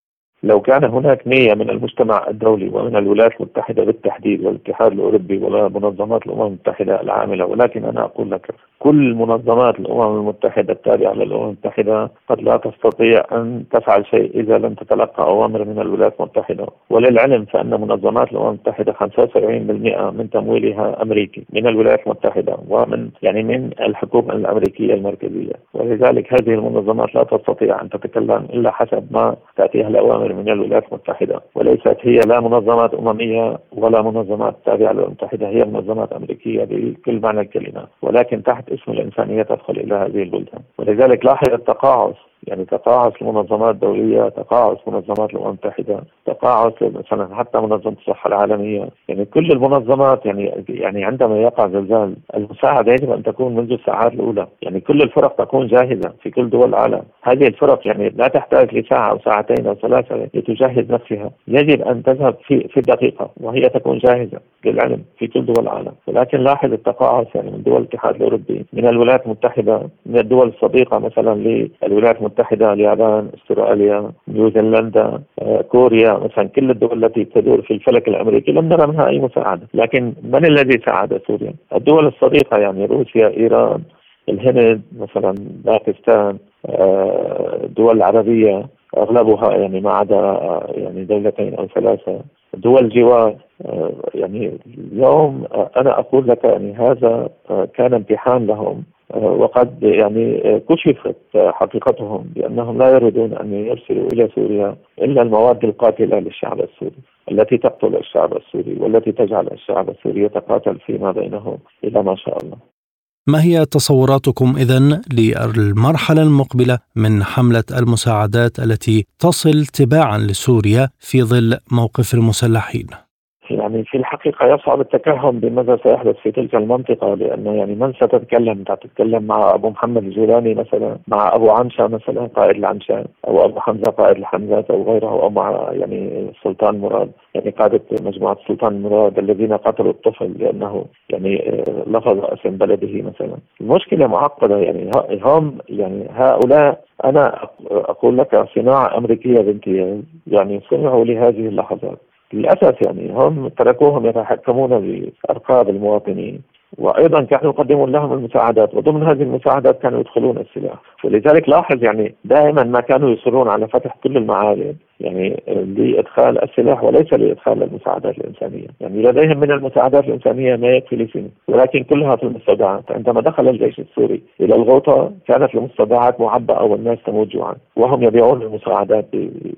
لو كان هناك نية من المجتمع الدولي ومن الولايات المتحدة بالتحديد والاتحاد الأوروبي ومنظمات الأمم المتحدة العاملة ولكن أنا أقول لك كل منظمات الأمم المتحدة التابعة للأمم المتحدة قد لا تستطيع أن تفعل شيء إذا لم تتلقى أوامر من الولايات المتحدة. وللعلم فإن منظمات الأمم المتحدة 75% من تمويلها أمريكي من الولايات المتحدة ومن يعني من الحكومة الأمريكية المركزية. ولذلك هذه المنظمات لا تستطيع أن تتكلم إلا حسب ما تأتيها الأوامر من الولايات المتحدة وليست هي لا منظمات أممية ولا منظمات تابعة للأمم المتحدة هي منظمات أمريكية بكل معنى الكلمة ولكن تحت اسم الإنسانية تدخل إلى هذه البلدان. ولذلك لاحظ التقاعس يعني تقاعس المنظمات الدولية تقاعس منظمات الأمم المتحدة تقاعس مثلا حتى منظمة الصحة العالمية. يعني كل المنظمات يعني يعني عندما يقع زلزال المساعدة يجب أن تكون منذ الساعات الأولى. يعني كل الفرق تكون جاهزة في كل دول العالم. هذه الفرق يعني لا تحتاج لساعة أو ساعتين أو ثلاثة لتجهز نفسها. يجب أن تذهب في في الدقيقة وهي تكون جاهزة للعلم في كل دول العالم. ولكن لاحظ التقاعس يعني من دول الاتحاد الأوروبي من الولايات المتحدة من الدول الصديقة مثلا للولايات المتحدة. المتحدة اليابان استراليا نيوزيلندا آه، كوريا مثلا كل الدول التي تدور في الفلك الأمريكي لم نرى منها أي مساعدة، لكن من الذي ساعد سوريا؟ الدول الصديقة يعني روسيا، إيران، الهند مثلا باكستان الدول آه، العربيه أغلبها يعني ما عدا آه، يعني دولتين أو ثلاثة دول الجوار يعني اليوم أنا أقول لك يعني هذا كان امتحان لهم وقد يعني كشفت حقيقتهم بأنهم لا يريدون أن يرسلوا إلى سوريا إلا المواد القاتلة للشعب السوري التي تقتل الشعب السوري والتي تجعل الشعب السوري يتقاتل فيما بينه إلى ما شاء الله. ما هي تصوراتكم اذا للمرحلة المقبلة من حملة المساعدات التي تصل تباعا لسوريا في ظل موقف المسلحين؟ يعني في الحقيقة يصعب التكهن بماذا سيحدث في تلك المنطقة لأنه يعني من ستتكلم؟ تتكلم مع أبو محمد الجولاني مثلا مع أبو عنشة مثلا قائد العنشان أو أبو حمزة قائد الحمزات أو غيره أو مع يعني السلطان مراد يعني قادة مجموعة السلطان مراد الذين قتلوا الطفل لأنه يعني آه، لفظ اسم بلده مثلا. المشكلة معقدة يعني هم يعني هؤلاء أنا أقول لك صناعة أمريكية بامتياز يعني صنعوا لهذه اللحظات. للأسف يعني هم تركوهم يتحكمون بأرقام المواطنين وأيضا كانوا يقدمون لهم المساعدات وضمن هذه المساعدات كانوا يدخلون السلاح. ولذلك لاحظ يعني دائما ما كانوا يصرون على فتح كل المعابد. يعني لإدخال السلاح وليس لإدخال المساعدات الإنسانية، يعني لديهم من المساعدات الإنسانية ما يكفي لسنين، ولكن كلها في المستودعات، عندما دخل الجيش السوري إلى الغوطة كانت المستودعات معبأة والناس تموت جوعا، وهم يبيعون المساعدات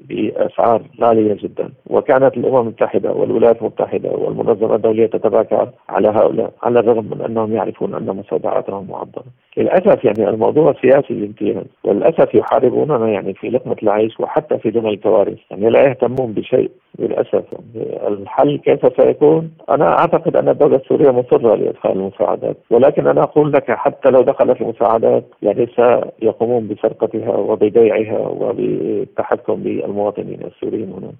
بأسعار غاليه جدا، وكانت الأمم المتحدة والولايات المتحدة والمنظمة الدولية تتباكى على هؤلاء، على الرغم من أنهم يعرفون أن مساعداتهم معبأه. للأسف يعني الموضوع سياسي بامتياز، وللأسف يحاربوننا يعني في لقمة العيش وحتى في دون الكوارث، يعني لا يهتمون بشيء للأسف الحل كيف سيكون؟ أنا أعتقد أن الدولة السورية مصرة لإدخال المساعدات، ولكن أنا أقول لك حتى لو دخلت المساعدات يعني سيقومون بسرقتها وببيعها وبالتحكم بالمواطنين السوريين هنا.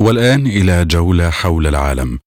والآن إلى جولة حول العالم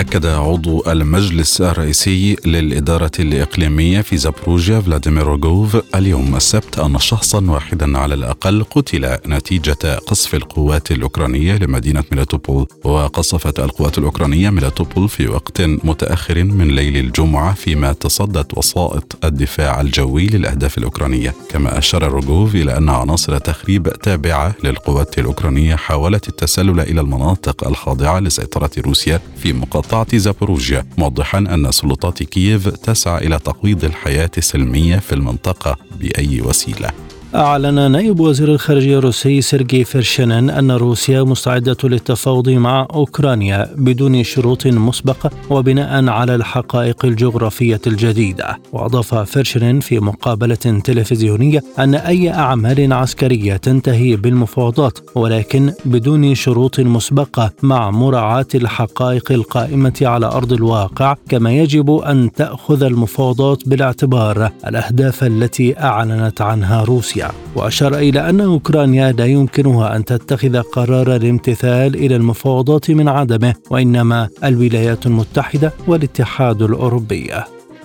أكد عضو المجلس الرئيسي للإدارة الإقليمية في زابروجيا فلاديمير روغوف اليوم السبت أن شخصا واحدا على الأقل قتل نتيجة قصف القوات الأوكرانية لمدينة ميلاتوبول وقصفت القوات الأوكرانية ميلاتوبول في وقت متأخر من ليل الجمعة فيما تصدت وسائط الدفاع الجوي للأهداف الأوكرانية. كما أشار روغوف إلى أن عناصر تخريب تابعة للقوات الأوكرانية حاولت التسلل إلى المناطق الخاضعة لسيطرة روسيا في مقاطعة مقاطعة زابوروجيا موضحا أن سلطات كييف تسعى إلى تقويض الحياة السلمية في المنطقة بأي وسيلة. أعلن نائب وزير الخارجية الروسي سيرجي فيرشينين أن روسيا مستعدة للتفاوض مع أوكرانيا بدون شروط مسبقة وبناء على الحقائق الجغرافية الجديدة. وأضاف فيرشينين في مقابلة تلفزيونية أن أي أعمال عسكرية تنتهي بالمفاوضات ولكن بدون شروط مسبقة مع مراعاة الحقائق القائمة على أرض الواقع كما يجب أن تأخذ المفاوضات بالاعتبار الأهداف التي أعلنت عنها روسيا. وأشار إلى أن أوكرانيا لا يمكنها أن تتخذ قرار الامتثال إلى المفاوضات من عدمه وإنما الولايات المتحدة والاتحاد الأوروبي.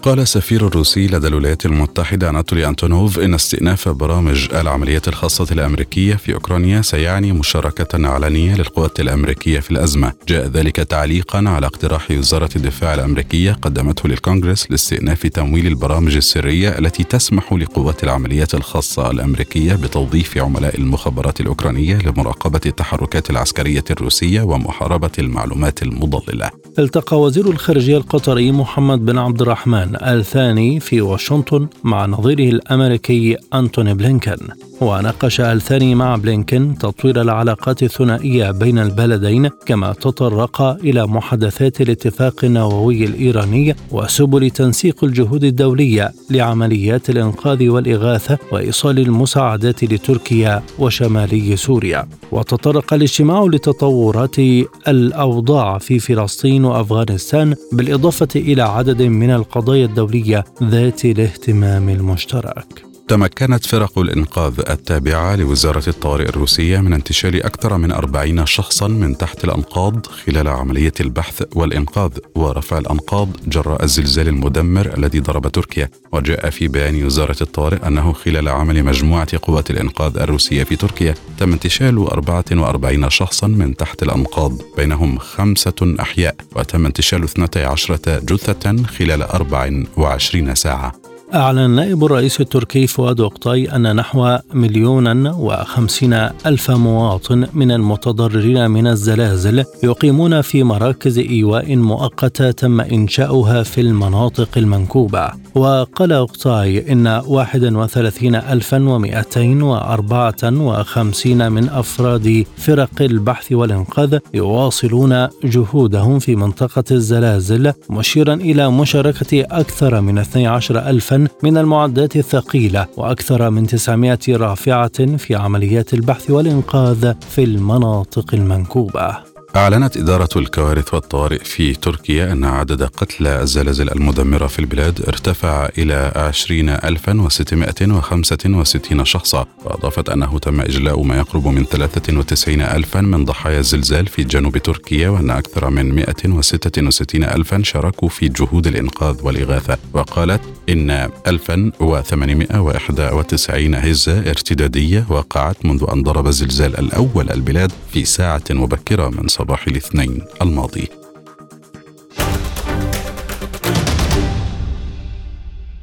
قال السفير الروسي لدى الولايات المتحدة أناتولي أنتونوف إن استئناف برامج العمليات الخاصة الأمريكية في أوكرانيا سيعني مشاركة علنية للقوات الأمريكية في الأزمة. جاء ذلك تعليقا على اقتراح وزارة الدفاع الأمريكية قدمته للكونغرس لاستئناف تمويل البرامج السرية التي تسمح لقوات العمليات الخاصة الأمريكية بتوظيف عملاء المخابرات الأوكرانية لمراقبة التحركات العسكرية الروسية ومحاربة المعلومات المضللة. التقى وزير الخارجية القطري محمد بن عبد الرحمن الثاني في واشنطن مع نظيره الأمريكي أنتوني بلينكن. وناقش الثاني مع بلينكن تطوير العلاقات الثنائية بين البلدين كما تطرق إلى محادثات الاتفاق النووي الإيراني وسبل تنسيق الجهود الدولية لعمليات الإنقاذ والإغاثة وإيصال المساعدات لتركيا وشمالي سوريا. وتطرق الاجتماع لتطورات الأوضاع في فلسطين وأفغانستان بالإضافة إلى عدد من القضايا الدولية ذات الاهتمام المشترك. تمكنت فرق الإنقاذ التابعة لوزارة الطوارئ الروسية من انتشال أكثر من أربعين شخصا من تحت الأنقاض خلال عملية البحث والإنقاذ ورفع الأنقاض جراء الزلزال المدمر الذي ضرب تركيا. وجاء في بيان وزارة الطوارئ أنه خلال عمل مجموعة قوات الإنقاذ الروسية في تركيا تم انتشال 44 شخصا من تحت الأنقاض بينهم خمسة أحياء وتم انتشال 12 جثة خلال 24 ساعة. أعلن نائب الرئيس التركي فؤاد أقطاي أن نحو مليون وخمسين ألف مواطن من المتضررين من الزلازل يقيمون في مراكز إيواء مؤقتة تم إنشاؤها في المناطق المنكوبة. وقال أقطاي إن 31254 من أفراد فرق البحث والإنقاذ يواصلون جهودهم في منطقة الزلازل مشيرا إلى مشاركة أكثر من 12 ألفا من المعدات الثقيلة وأكثر من 900 رافعة في عمليات البحث والإنقاذ في المناطق المنكوبة. أعلنت إدارة الكوارث والطوارئ في تركيا أن عدد قتلى الزلازل المدمرة في البلاد ارتفع إلى 20665 شخصا. وأضافت أنه تم إجلاء ما يقرب من 93 ألفا من ضحايا الزلزال في جنوب تركيا وأن أكثر من 166 ألفا شاركوا في جهود الإنقاذ والإغاثة. وقالت إن 1891 هزة ارتدادية وقعت منذ أن ضرب الزلزال الأول البلاد في ساعة مبكرة من صباح. صباح الاثنين الماضي.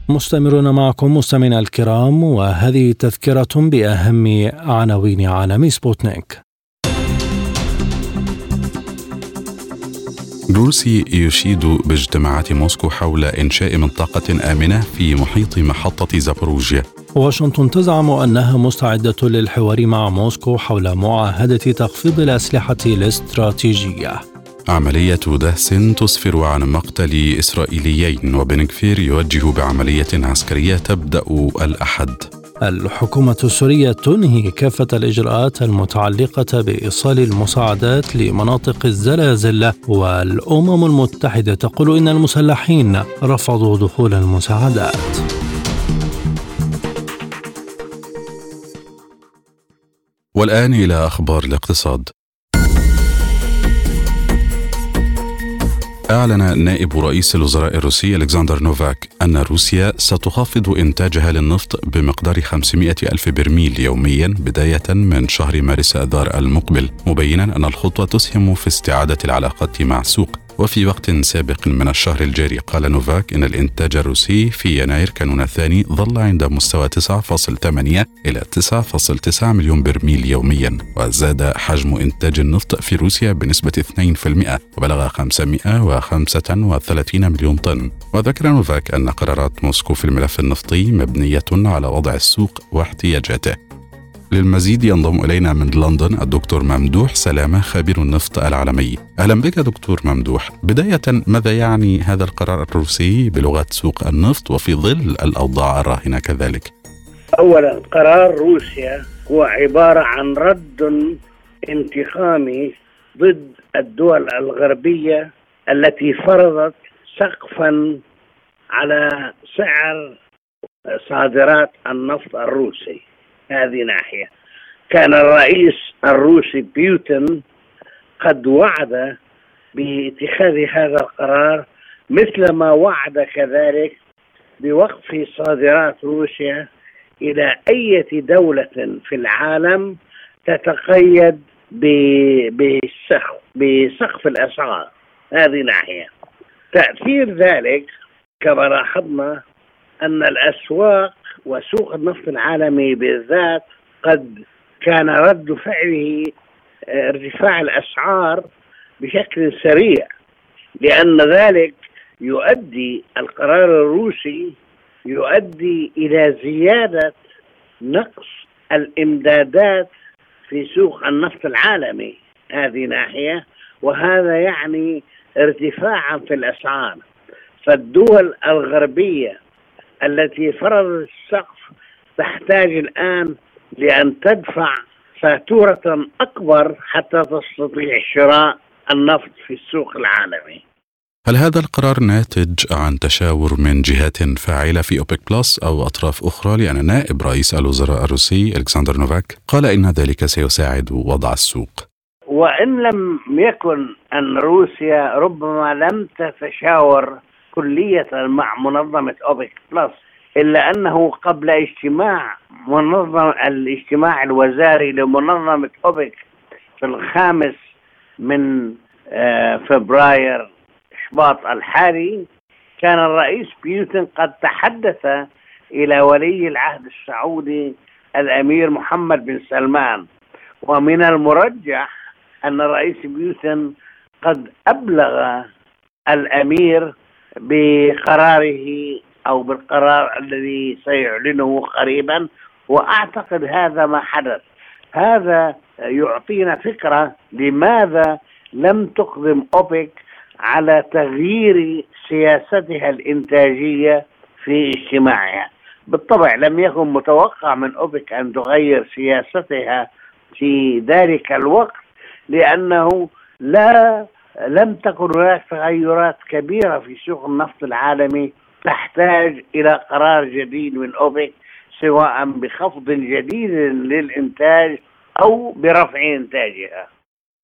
مستمرون معكم مستمعينا الكرام وهذه تذكرة بأهم عناوين عالم سبوتنيك. روسي يشيد باجتماعات موسكو حول إنشاء منطقة آمنة في محيط محطة زابروجيا واشنطن تزعم أنها مستعدة للحوار مع موسكو حول معاهدة تخفيض الأسلحة الاستراتيجية. عملية دهس تسفر عن مقتل إسرائيليين وبنكفير يوجه بعملية عسكرية تبدأ الأحد. الحكومة السورية تنهي كافة الإجراءات المتعلقة بإيصال المساعدات لمناطق الزلازل والأمم المتحدة تقول إن المسلحين رفضوا دخول المساعدات. والآن إلى أخبار الاقتصاد. أعلن نائب رئيس الوزراء الروسي ألكسندر نوفاك أن روسيا ستخفض إنتاجها للنفط بمقدار 500 ألف برميل يوميا بداية من شهر مارس آذار المقبل مبينا أن الخطوة تسهم في استعادة العلاقات مع السوق. وفي وقت سابق من الشهر الجاري قال نوفاك إن الإنتاج الروسي في يناير كانون الثاني ظل عند مستوى 9.8 إلى 9.9 مليون برميل يوميا وزاد حجم إنتاج النفط في روسيا بنسبة 2% وبلغ 535 مليون طن. وذكر نوفاك أن قرارات موسكو في الملف النفطي مبنية على وضع السوق واحتياجاته. للمزيد ينضم إلينا من لندن الدكتور ممدوح سلامة خبير النفط العالمي. أهلا بك دكتور ممدوح. بداية ماذا يعني هذا القرار الروسي بلغة سوق النفط وفي ظل الأوضاع الراهنة كذلك؟ أولا قرار روسيا هو عبارة عن رد انتقامي ضد الدول الغربية التي فرضت سقفا على سعر صادرات النفط الروسي. هذه ناحية. كان الرئيس الروسي بيوتن قد وعد باتخاذ هذا القرار مثل ما وعد كذلك بوقف صادرات روسيا إلى أي دولة في العالم تتقيد بسقف بسقف الأسعار. هذه ناحية. تأثير ذلك كما لاحظنا أن الأسواق وسوق النفط العالمي بالذات قد كان رد فعله آه، ارتفاع الأسعار بشكل سريع لأن ذلك يؤدي القرار الروسي يؤدي إلى زيادة نقص الإمدادات في سوق النفط العالمي هذه ناحية وهذا يعني ارتفاعا في الأسعار. فالدول الغربية التي فرضت السقف تحتاج الآن لأن تدفع فاتورة أكبر حتى تستطيع شراء النفط في السوق العالمي. هل هذا القرار ناتج عن تشاور من جهات فاعلة في أوبك بلس أو أطراف أخرى لأن نائب رئيس الوزراء الروسي ألكسندر نوفاك قال إن ذلك سيساعد وضع السوق؟ وإن لم يكن أن روسيا ربما لم تتشاور كلية مع منظمة أوبك بلس إلا أنه قبل اجتماع منظم الاجتماع الوزاري لمنظمة أوبك في الخامس من آه، فبراير شباط الحالي كان الرئيس بيوتن قد تحدث إلى ولي العهد السعودي الأمير محمد بن سلمان. ومن المرجح أن الرئيس بيوتن قد أبلغ الأمير بقراره أو بالقرار الذي سيعلنه قريبا وأعتقد هذا ما حدث. هذا يعطينا فكرة لماذا لم تقدم أوبك على تغيير سياستها الإنتاجية في اجتماعها. بالطبع لم يكن متوقع من أوبك أن تغير سياستها في ذلك الوقت لأنه لا لم تكن هناك تغيرات كبيرة في سوق النفط العالمي تحتاج إلى قرار جديد من أوبك سواء بخفض جديد للإنتاج أو برفع إنتاجها.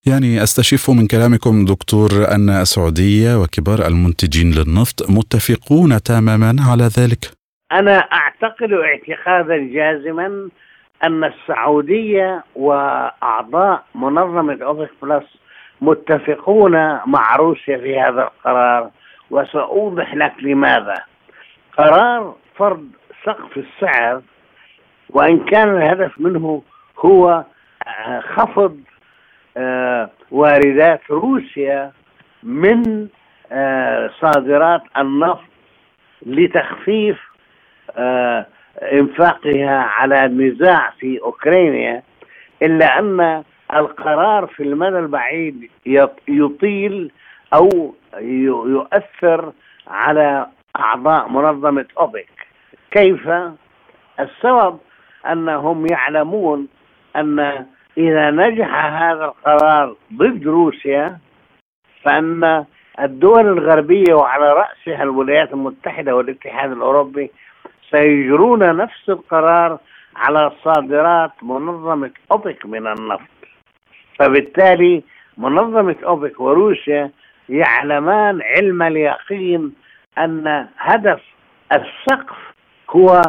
يعني أستشف من كلامكم دكتور أن السعودية وكبار المنتجين للنفط متفقون تماما على ذلك. أنا أعتقد اعتقادا جازما أن السعودية وأعضاء منظمة أوبك بلس متفقون مع روسيا في هذا القرار وسأوضح لك لماذا. قرار فرض سقف السعر وإن كان الهدف منه هو آه، خفض آه، واردات روسيا من آه، صادرات النفط لتخفيف إنفاقها على النزاع في أوكرانيا إلا أن القرار في المدى البعيد يطيل أو يؤثر على أعضاء منظمة أوبك. كيف؟ السبب أنهم يعلمون أن إذا نجح هذا القرار ضد روسيا فأن الدول الغربية وعلى رأسها الولايات المتحدة والاتحاد الأوروبي سيجرون نفس القرار على صادرات منظمة أوبك من النفط. فبالتالي منظمة أوبك وروسيا يعلمان علم اليقين أن هدف السقف هو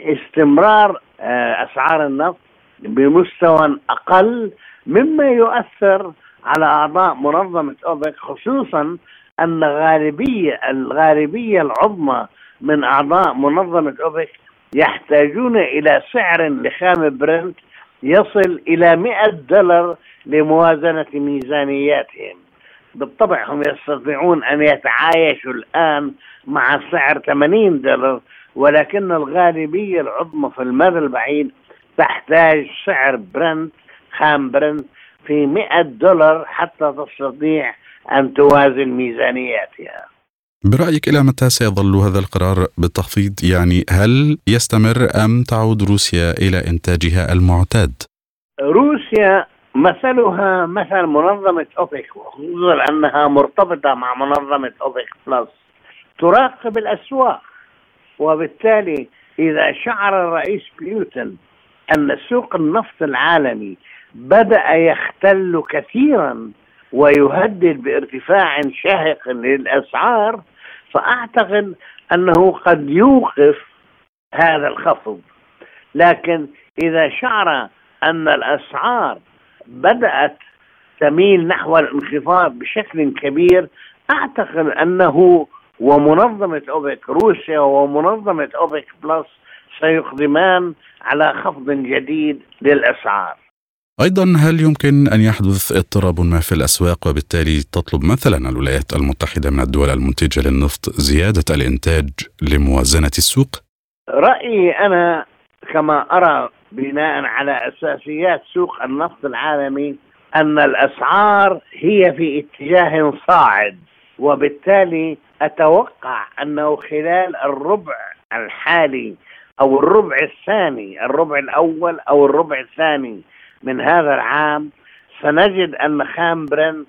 استمرار آه، أسعار النفط بمستوى أقل مما يؤثر على أعضاء منظمة أوبك خصوصا أن غالبيه الغالبية العظمى من أعضاء منظمة أوبك يحتاجون إلى سعر لخام برنت يصل إلى 100 دولار لموازنة ميزانياتهم بالطبع هم يستطيعون أن يتعايشوا الآن مع سعر 80 دولار ولكن الغالبية العظمى في المدى البعيد تحتاج سعر برنت خام برنت في 100 دولار حتى تستطيع أن توازن ميزانياتها. برأيك إلى متى سيظل هذا القرار بالتخفيض؟ يعني هل يستمر أم تعود روسيا إلى إنتاجها المعتاد؟ روسيا مثلها مثل منظمة أوبك وخصوصا أنها مرتبطة مع منظمة أوبك بلس تراقب الأسواق وبالتالي إذا شعر الرئيس بيوتن أن سوق النفط العالمي بدأ يختل كثيرا ويهدد بارتفاع شاهق للأسعار فأعتقد أنه قد يوقف هذا الخفض لكن إذا شعر أن الأسعار بدأت تميل نحو الانخفاض بشكل كبير أعتقد أنه ومنظمة أوبك روسيا ومنظمة أوبك بلس سيقدمان على خفض جديد للأسعار. أيضا هل يمكن أن يحدث اضطراب ما في الأسواق وبالتالي تطلب مثلا الولايات المتحدة من الدول المنتجة للنفط زيادة الإنتاج لموازنة السوق؟ رأيي أنا كما أرى بناء على أساسيات سوق النفط العالمي أن الأسعار هي في اتجاه صاعد وبالتالي أتوقع أنه خلال الربع الحالي أو الربع الثاني الربع الأول أو الربع الثاني من هذا العام سنجد أن خام برن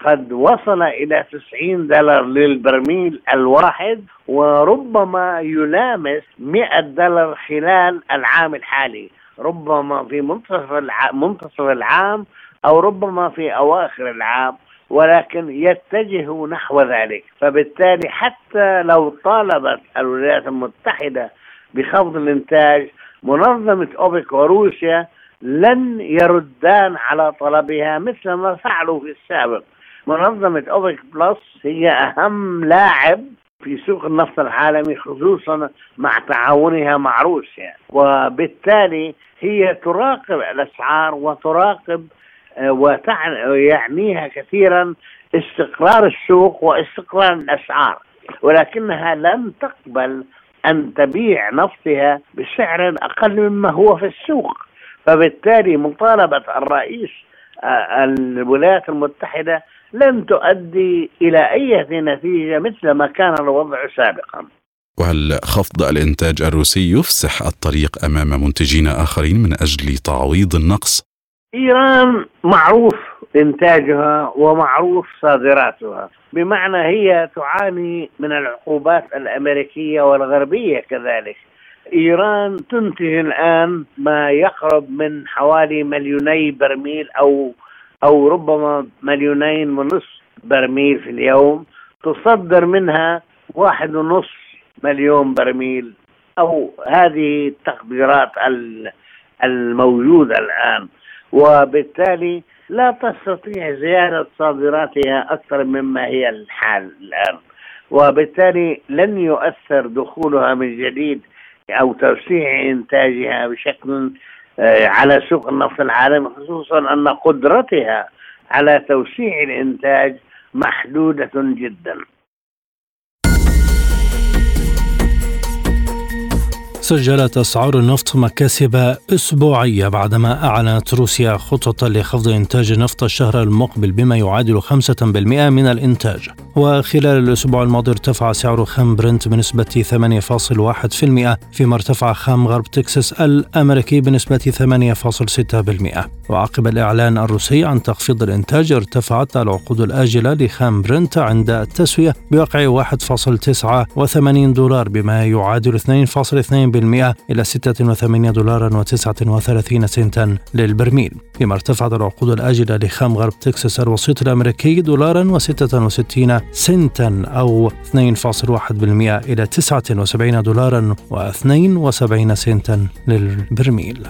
قد وصل إلى 90 دولار للبرميل الواحد وربما يلامس 100 دولار خلال العام الحالي. ربما في منتصف منتصف العام أو ربما في أواخر العام ولكن يتجه نحو ذلك. فبالتالي حتى لو طالبت الولايات المتحدة بخفض الإنتاج منظمة أوبك وروسيا لن يردان على طلبها مثل ما فعلوا في السابق. منظمة أوبك بلس هي أهم لاعب في سوق النفط العالمي خصوصا مع تعاونها مع روسيا. وبالتالي هي تراقب الأسعار وتراقب آه، ويعنيها كثيرا استقرار السوق واستقرار الأسعار. ولكنها لن تقبل أن تبيع نفطها بسعر أقل مما هو في السوق. فبالتالي مطالبة الرئيس آه، الولايات المتحدة لن تؤدي إلى أي نتيجة مثل ما كان الوضع سابقا وهل خفض الإنتاج الروسي يفسح الطريق أمام منتجين آخرين من أجل تعويض النقص؟ إيران معروف إنتاجها ومعروف صادراتها بمعنى هي تعاني من العقوبات الأمريكية والغربية كذلك إيران تنتج الآن ما يقرب من حوالي مليوني برميل أو أو ربما مليونين ونصف برميل في اليوم. تصدر منها واحد ونصف مليون برميل. أو هذه التقديرات الموجودة الآن. وبالتالي لا تستطيع زيادة صادراتها أكثر مما هي الحال الآن. وبالتالي لن يؤثر دخولها من جديد أو توسيع إنتاجها بشكل آه، على سوق النفط العالمي خصوصا أن قدرتها على توسيع الإنتاج محدودة جدا. سجلت أسعار النفط مكاسب أسبوعية بعدما أعلنت روسيا خططا لخفض إنتاج النفط الشهر المقبل بما يعادل 5% من الإنتاج. وخلال الأسبوع الماضي ارتفع سعر خام برنت بنسبة 8.1% فيما ارتفع خام غرب تكساس الأمريكي بنسبة 8.6% وعقب الإعلان الروسي عن تخفيض الإنتاج ارتفعت العقود الآجلة لخام برنت عند التسوية بواقع 1.89 دولار بما يعادل 2.2% إلى 86 دولارا و39 سنتا للبرميل. فيما ارتفعت العقود الآجلة لخام غرب تكساس الوسيط الأمريكي دولارا و66 سنتا أو 2.1% إلى 79 دولارا و72 سنتا للبرميل.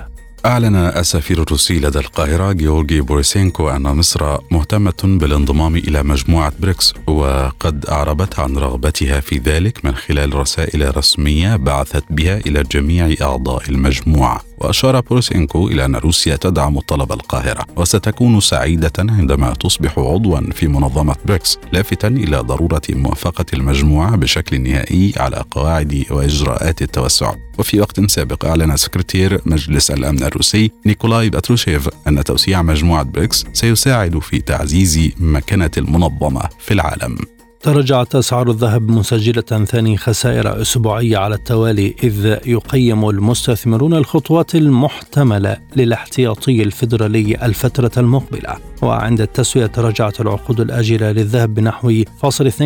أعلن السفير الروسي لدى القاهرة جيورجي بوريسينكو أن مصر مهتمة بالانضمام إلى مجموعة بريكس وقد أعربت عن رغبتها في ذلك من خلال رسائل رسمية بعثت بها إلى جميع أعضاء المجموعة. وأشار بوريسينكو إلى أن روسيا تدعم طلب القاهرة وستكون سعيدة عندما تصبح عضوا في منظمة بريكس لافتا إلى ضرورة موافقة المجموعة بشكل نهائي على قواعد وإجراءات التوسع. وفي وقت سابق أعلن سكرتير مجلس الأمن الروسي نيكولاي باتروشيف أن توسيع مجموعة بريكس سيساعد في تعزيز مكانة المنظمة في العالم. تراجعت أسعار الذهب مسجلة ثاني خسائر أسبوعية على التوالي إذ يقيم المستثمرون الخطوات المحتملة للاحتياطي الفيدرالي الفترة المقبلة. وعند التسوية تراجعت العقود الآجلة للذهب بنحو فاصل 2%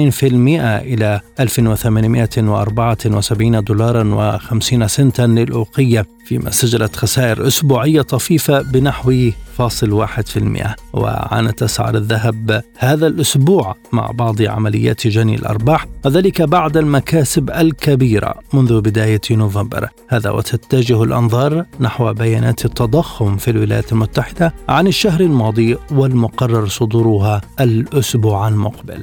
إلى 1874 دولارا و50 سنتا للأوقية. فيما سجلت خسائر أسبوعية طفيفة بنحو فاصل واحد في المئة. وعانت أسعار الذهب هذا الأسبوع مع بعض عمليات جني الأرباح وذلك بعد المكاسب الكبيرة منذ بداية نوفمبر. هذا وتتجه الأنظار نحو بيانات التضخم في الولايات المتحدة عن الشهر الماضي والمقرر صدورها الأسبوع المقبل.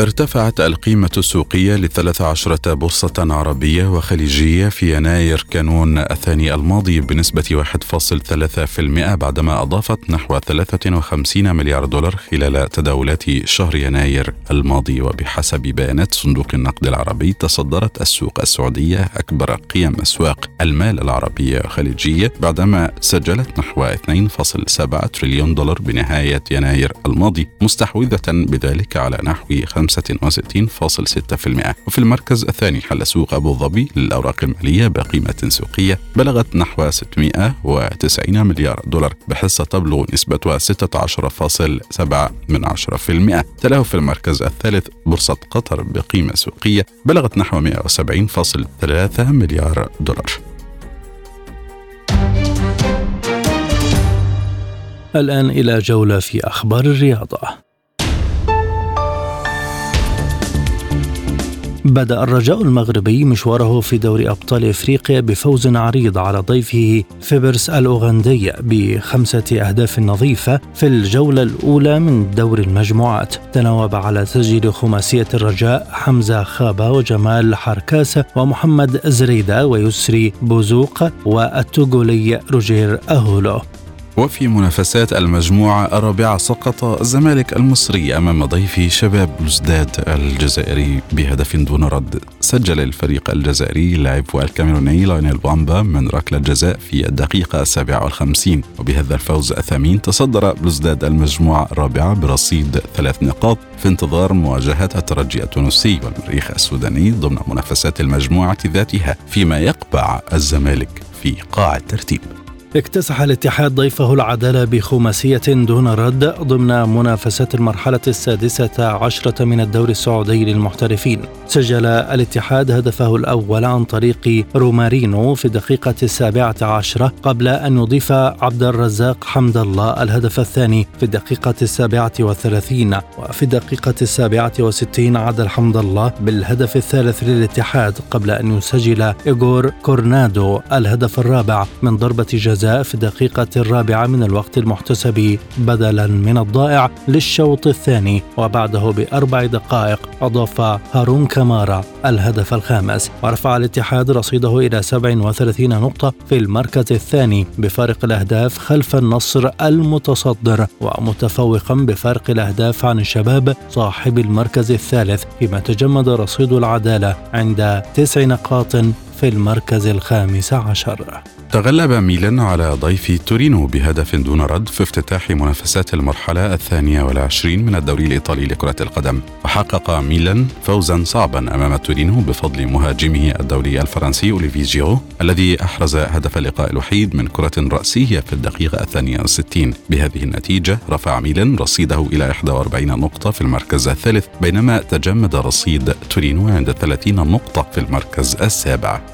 ارتفعت القيمة السوقية لثلاث عشرة بورصة عربية وخليجية في يناير كانون الثاني الماضي بنسبة 1.3% بعدما أضافت نحو 53 مليار دولار خلال تداولات شهر يناير الماضي. وبحسب بيانات صندوق النقد العربي تصدرت السوق السعودية أكبر قيم أسواق المال العربية الخليجية بعدما سجلت نحو 2.7 تريليون دولار بنهاية يناير الماضي مستحوذة بذلك على نحو 65.6% وفي المركز الثاني حل سوق أبو ظبي للأوراق المالية بقيمة سوقية بلغت نحو 690 مليار دولار بحصة تبلغ نسبتها 16.7 من 10% تلاه في المركز الثالث بورصة قطر بقيمة سوقية بلغت نحو 170.3 مليار دولار. الآن إلى جولة في أخبار الرياضة. بدأ الرجاء المغربي مشواره في دوري أبطال إفريقيا بفوز عريض على ضيفه فيبرس الأوغندي بخمسة أهداف نظيفة في الجولة الأولى من دور المجموعات. تناوب على تسجيل خماسية الرجاء حمزة خابة وجمال حركاسة ومحمد زريدة ويسري بوزوق والتوغولي روجير أهولو. وفي منافسات المجموعة الرابعة سقط الزمالك المصري أمام ضيفه شباب بلوزداد الجزائري بهدف دون رد. سجل الفريق الجزائري اللاعب الكاميروني ليونيل بامبا من ركلة جزاء في الدقيقة السابعة والخمسين. وبهذا الفوز الثمين تصدر بلوزداد المجموعة الرابعة برصيد ثلاث نقاط في انتظار مواجهة الترجي التونسي والمريخ السوداني ضمن منافسات المجموعة ذاتها فيما يقبع الزمالك في قاع الترتيب. اكتسح الاتحاد ضيفه العدالة بخماسية دون رد ضمن منافسات المرحلة السادسة عشرة من الدوري السعودي للمحترفين. سجل الاتحاد هدفه الأول عن طريق رومارينو في الدقيقة السابعة عشرة قبل أن يضيف عبد الرزاق حمد الله الهدف الثاني في الدقيقة السابعة والثلاثين وفي الدقيقة السابعة وستين عاد حمد الله بالهدف الثالث للاتحاد قبل أن يسجل إيغور كورنادو الهدف الرابع من ضربة جزاء في الدقيقة الرابعة من الوقت المحتسب بدلا من الضائع للشوط الثاني وبعده بأربع دقائق أضاف هارون كامارا الهدف الخامس. ورفع الاتحاد رصيده إلى 37 نقطة في المركز الثاني بفارق الأهداف خلف النصر المتصدر ومتفوقا بفارق الأهداف عن الشباب صاحب المركز الثالث فيما تجمد رصيد العدالة عند تسع نقاط في المركز الخامس عشر. تغلب ميلان على ضيف تورينو بهدف دون رد في افتتاح منافسات المرحلة الثانية والعشرين من الدوري الإيطالي لكرة القدم. وحقق ميلان فوزا صعبا أمام تورينو بفضل مهاجمه الدولي الفرنسي أوليفي جيرو الذي أحرز هدف اللقاء الوحيد من كرة رأسية في الدقيقة الثانية والستين. بهذه النتيجة رفع ميلان رصيده إلى 41 نقطة في المركز الثالث بينما تجمد رصيد تورينو عند 30 نقطة في المركز السابع.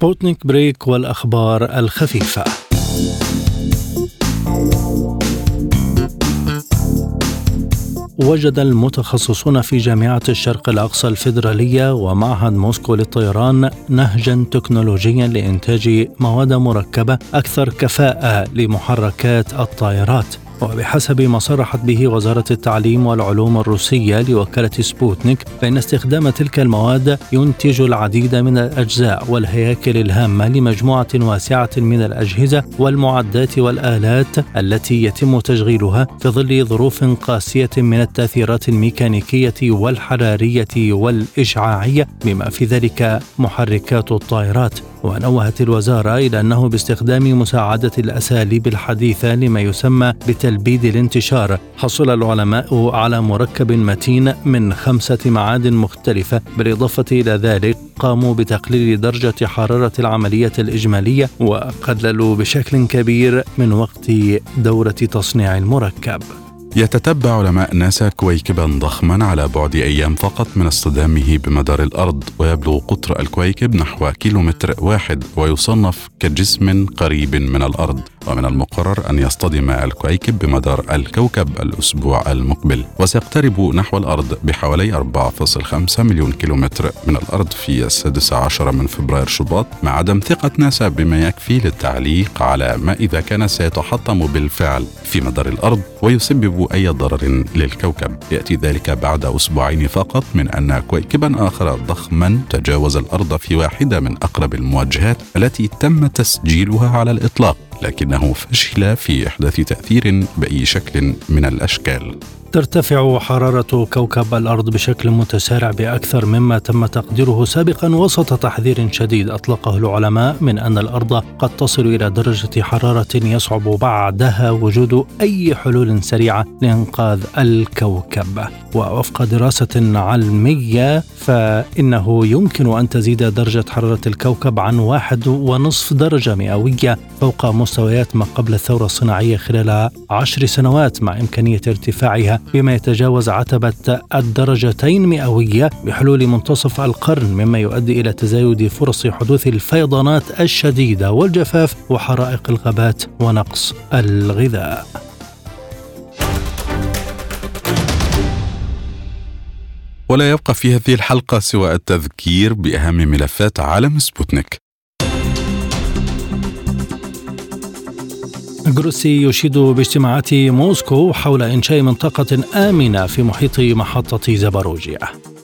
سبوتنيك بريك والأخبار الخفيفة. وجد المتخصصون في جامعة الشرق الأقصى الفيدرالية ومعهد موسكو للطيران نهجا تكنولوجيا لإنتاج مواد مركبة أكثر كفاءة لمحركات الطائرات. وبحسب ما صرحت به وزارة التعليم والعلوم الروسية لوكالة سبوتنيك فإن استخدام تلك المواد ينتج العديد من الأجزاء والهياكل الهامة لمجموعة واسعة من الأجهزة والمعدات والآلات التي يتم تشغيلها في ظل ظروف قاسية من التأثيرات الميكانيكية والحرارية والإشعاعية بما في ذلك محركات الطائرات. ونوهت الوزارة إلى أنه باستخدام مساعدة الأساليب الحديثة لما يسمى بتلبيد الانتشار. حصل العلماء على مركب متين من خمسة معادن مختلفة بالإضافة إلى ذلك قاموا بتقليل درجة حرارة العملية الإجمالية وقللوا بشكل كبير من وقت دورة تصنيع المركب. يتتبع علماء ناسا كويكبا ضخما على بعد أيام فقط من اصطدامه بمدار الأرض ويبلغ قطر الكويكب نحو كيلومتر واحد ويصنف كجسم قريب من الأرض ومن المقرر أن يصطدم الكويكب بمدار الكوكب الأسبوع المقبل. وسيقترب نحو الأرض بحوالي 4.5 مليون كيلومتر من الأرض في السادس عشر من فبراير شباط مع عدم ثقة ناسا بما يكفي للتعليق على ما إذا كان سيتحطم بالفعل في مدار الأرض ويسبب أي ضرر للكوكب. يأتي ذلك بعد أسبوعين فقط من أن كويكبا آخر ضخما تجاوز الأرض في واحدة من أقرب المواجهات التي تم تسجيلها على الإطلاق لكنه فشل في إحداث تأثير بأي شكل من الأشكال. ترتفع حرارة كوكب الأرض بشكل متسارع بأكثر مما تم تقديره سابقا وسط تحذير شديد أطلقه العلماء من أن الأرض قد تصل إلى درجة حرارة يصعب بعدها وجود أي حلول سريعة لإنقاذ الكوكب. ووفق دراسة علمية فإنه يمكن أن تزيد درجة حرارة الكوكب عن واحد ونصف درجة مئوية فوق مستويات ما قبل الثورة الصناعية خلال عشر سنوات مع إمكانية ارتفاعها بما يتجاوز عتبة الدرجتين مئوية بحلول منتصف القرن مما يؤدي إلى تزايد فرص حدوث الفيضانات الشديدة والجفاف وحرائق الغابات ونقص الغذاء. ولا يبقى في هذه الحلقة سوى التذكير بأهم ملفات عالم سبوتنيك. جروسي يشيد باجتماعات موسكو حول إنشاء منطقة آمنة في محيط محطة زاباروجيا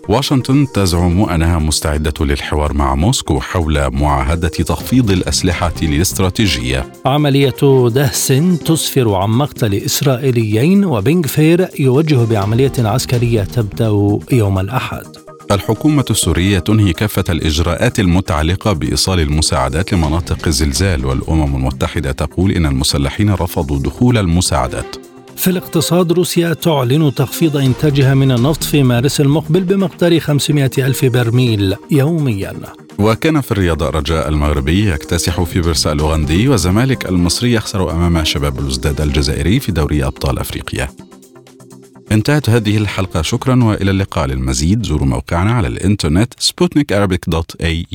واشنطن تزعم أنها مستعدة للحوار مع موسكو حول معاهدة تخفيض الأسلحة الاستراتيجية. عملية دهس تسفر عن مقتل إسرائيليين وبن غفير يوجه بعملية عسكرية تبدأ يوم الأحد. الحكومة السورية تنهي كافة الإجراءات المتعلقة بإيصال المساعدات لمناطق الزلزال والأمم المتحدة تقول إن المسلحين رفضوا دخول المساعدات. في الاقتصاد روسيا تعلن تخفيض إنتاجها من النفط في مارس المقبل بمقدار 500 ألف برميل يوميا وكان في الرياضة رجاء المغربي يكتسح في برسا الأوغندي وزمالك المصري يخسر أمام شباب الوزداد الجزائري في دوري أبطال أفريقيا انتهت هذه الحلقة. شكرا وإلى اللقاء للمزيد. زوروا موقعنا على الإنترنت اي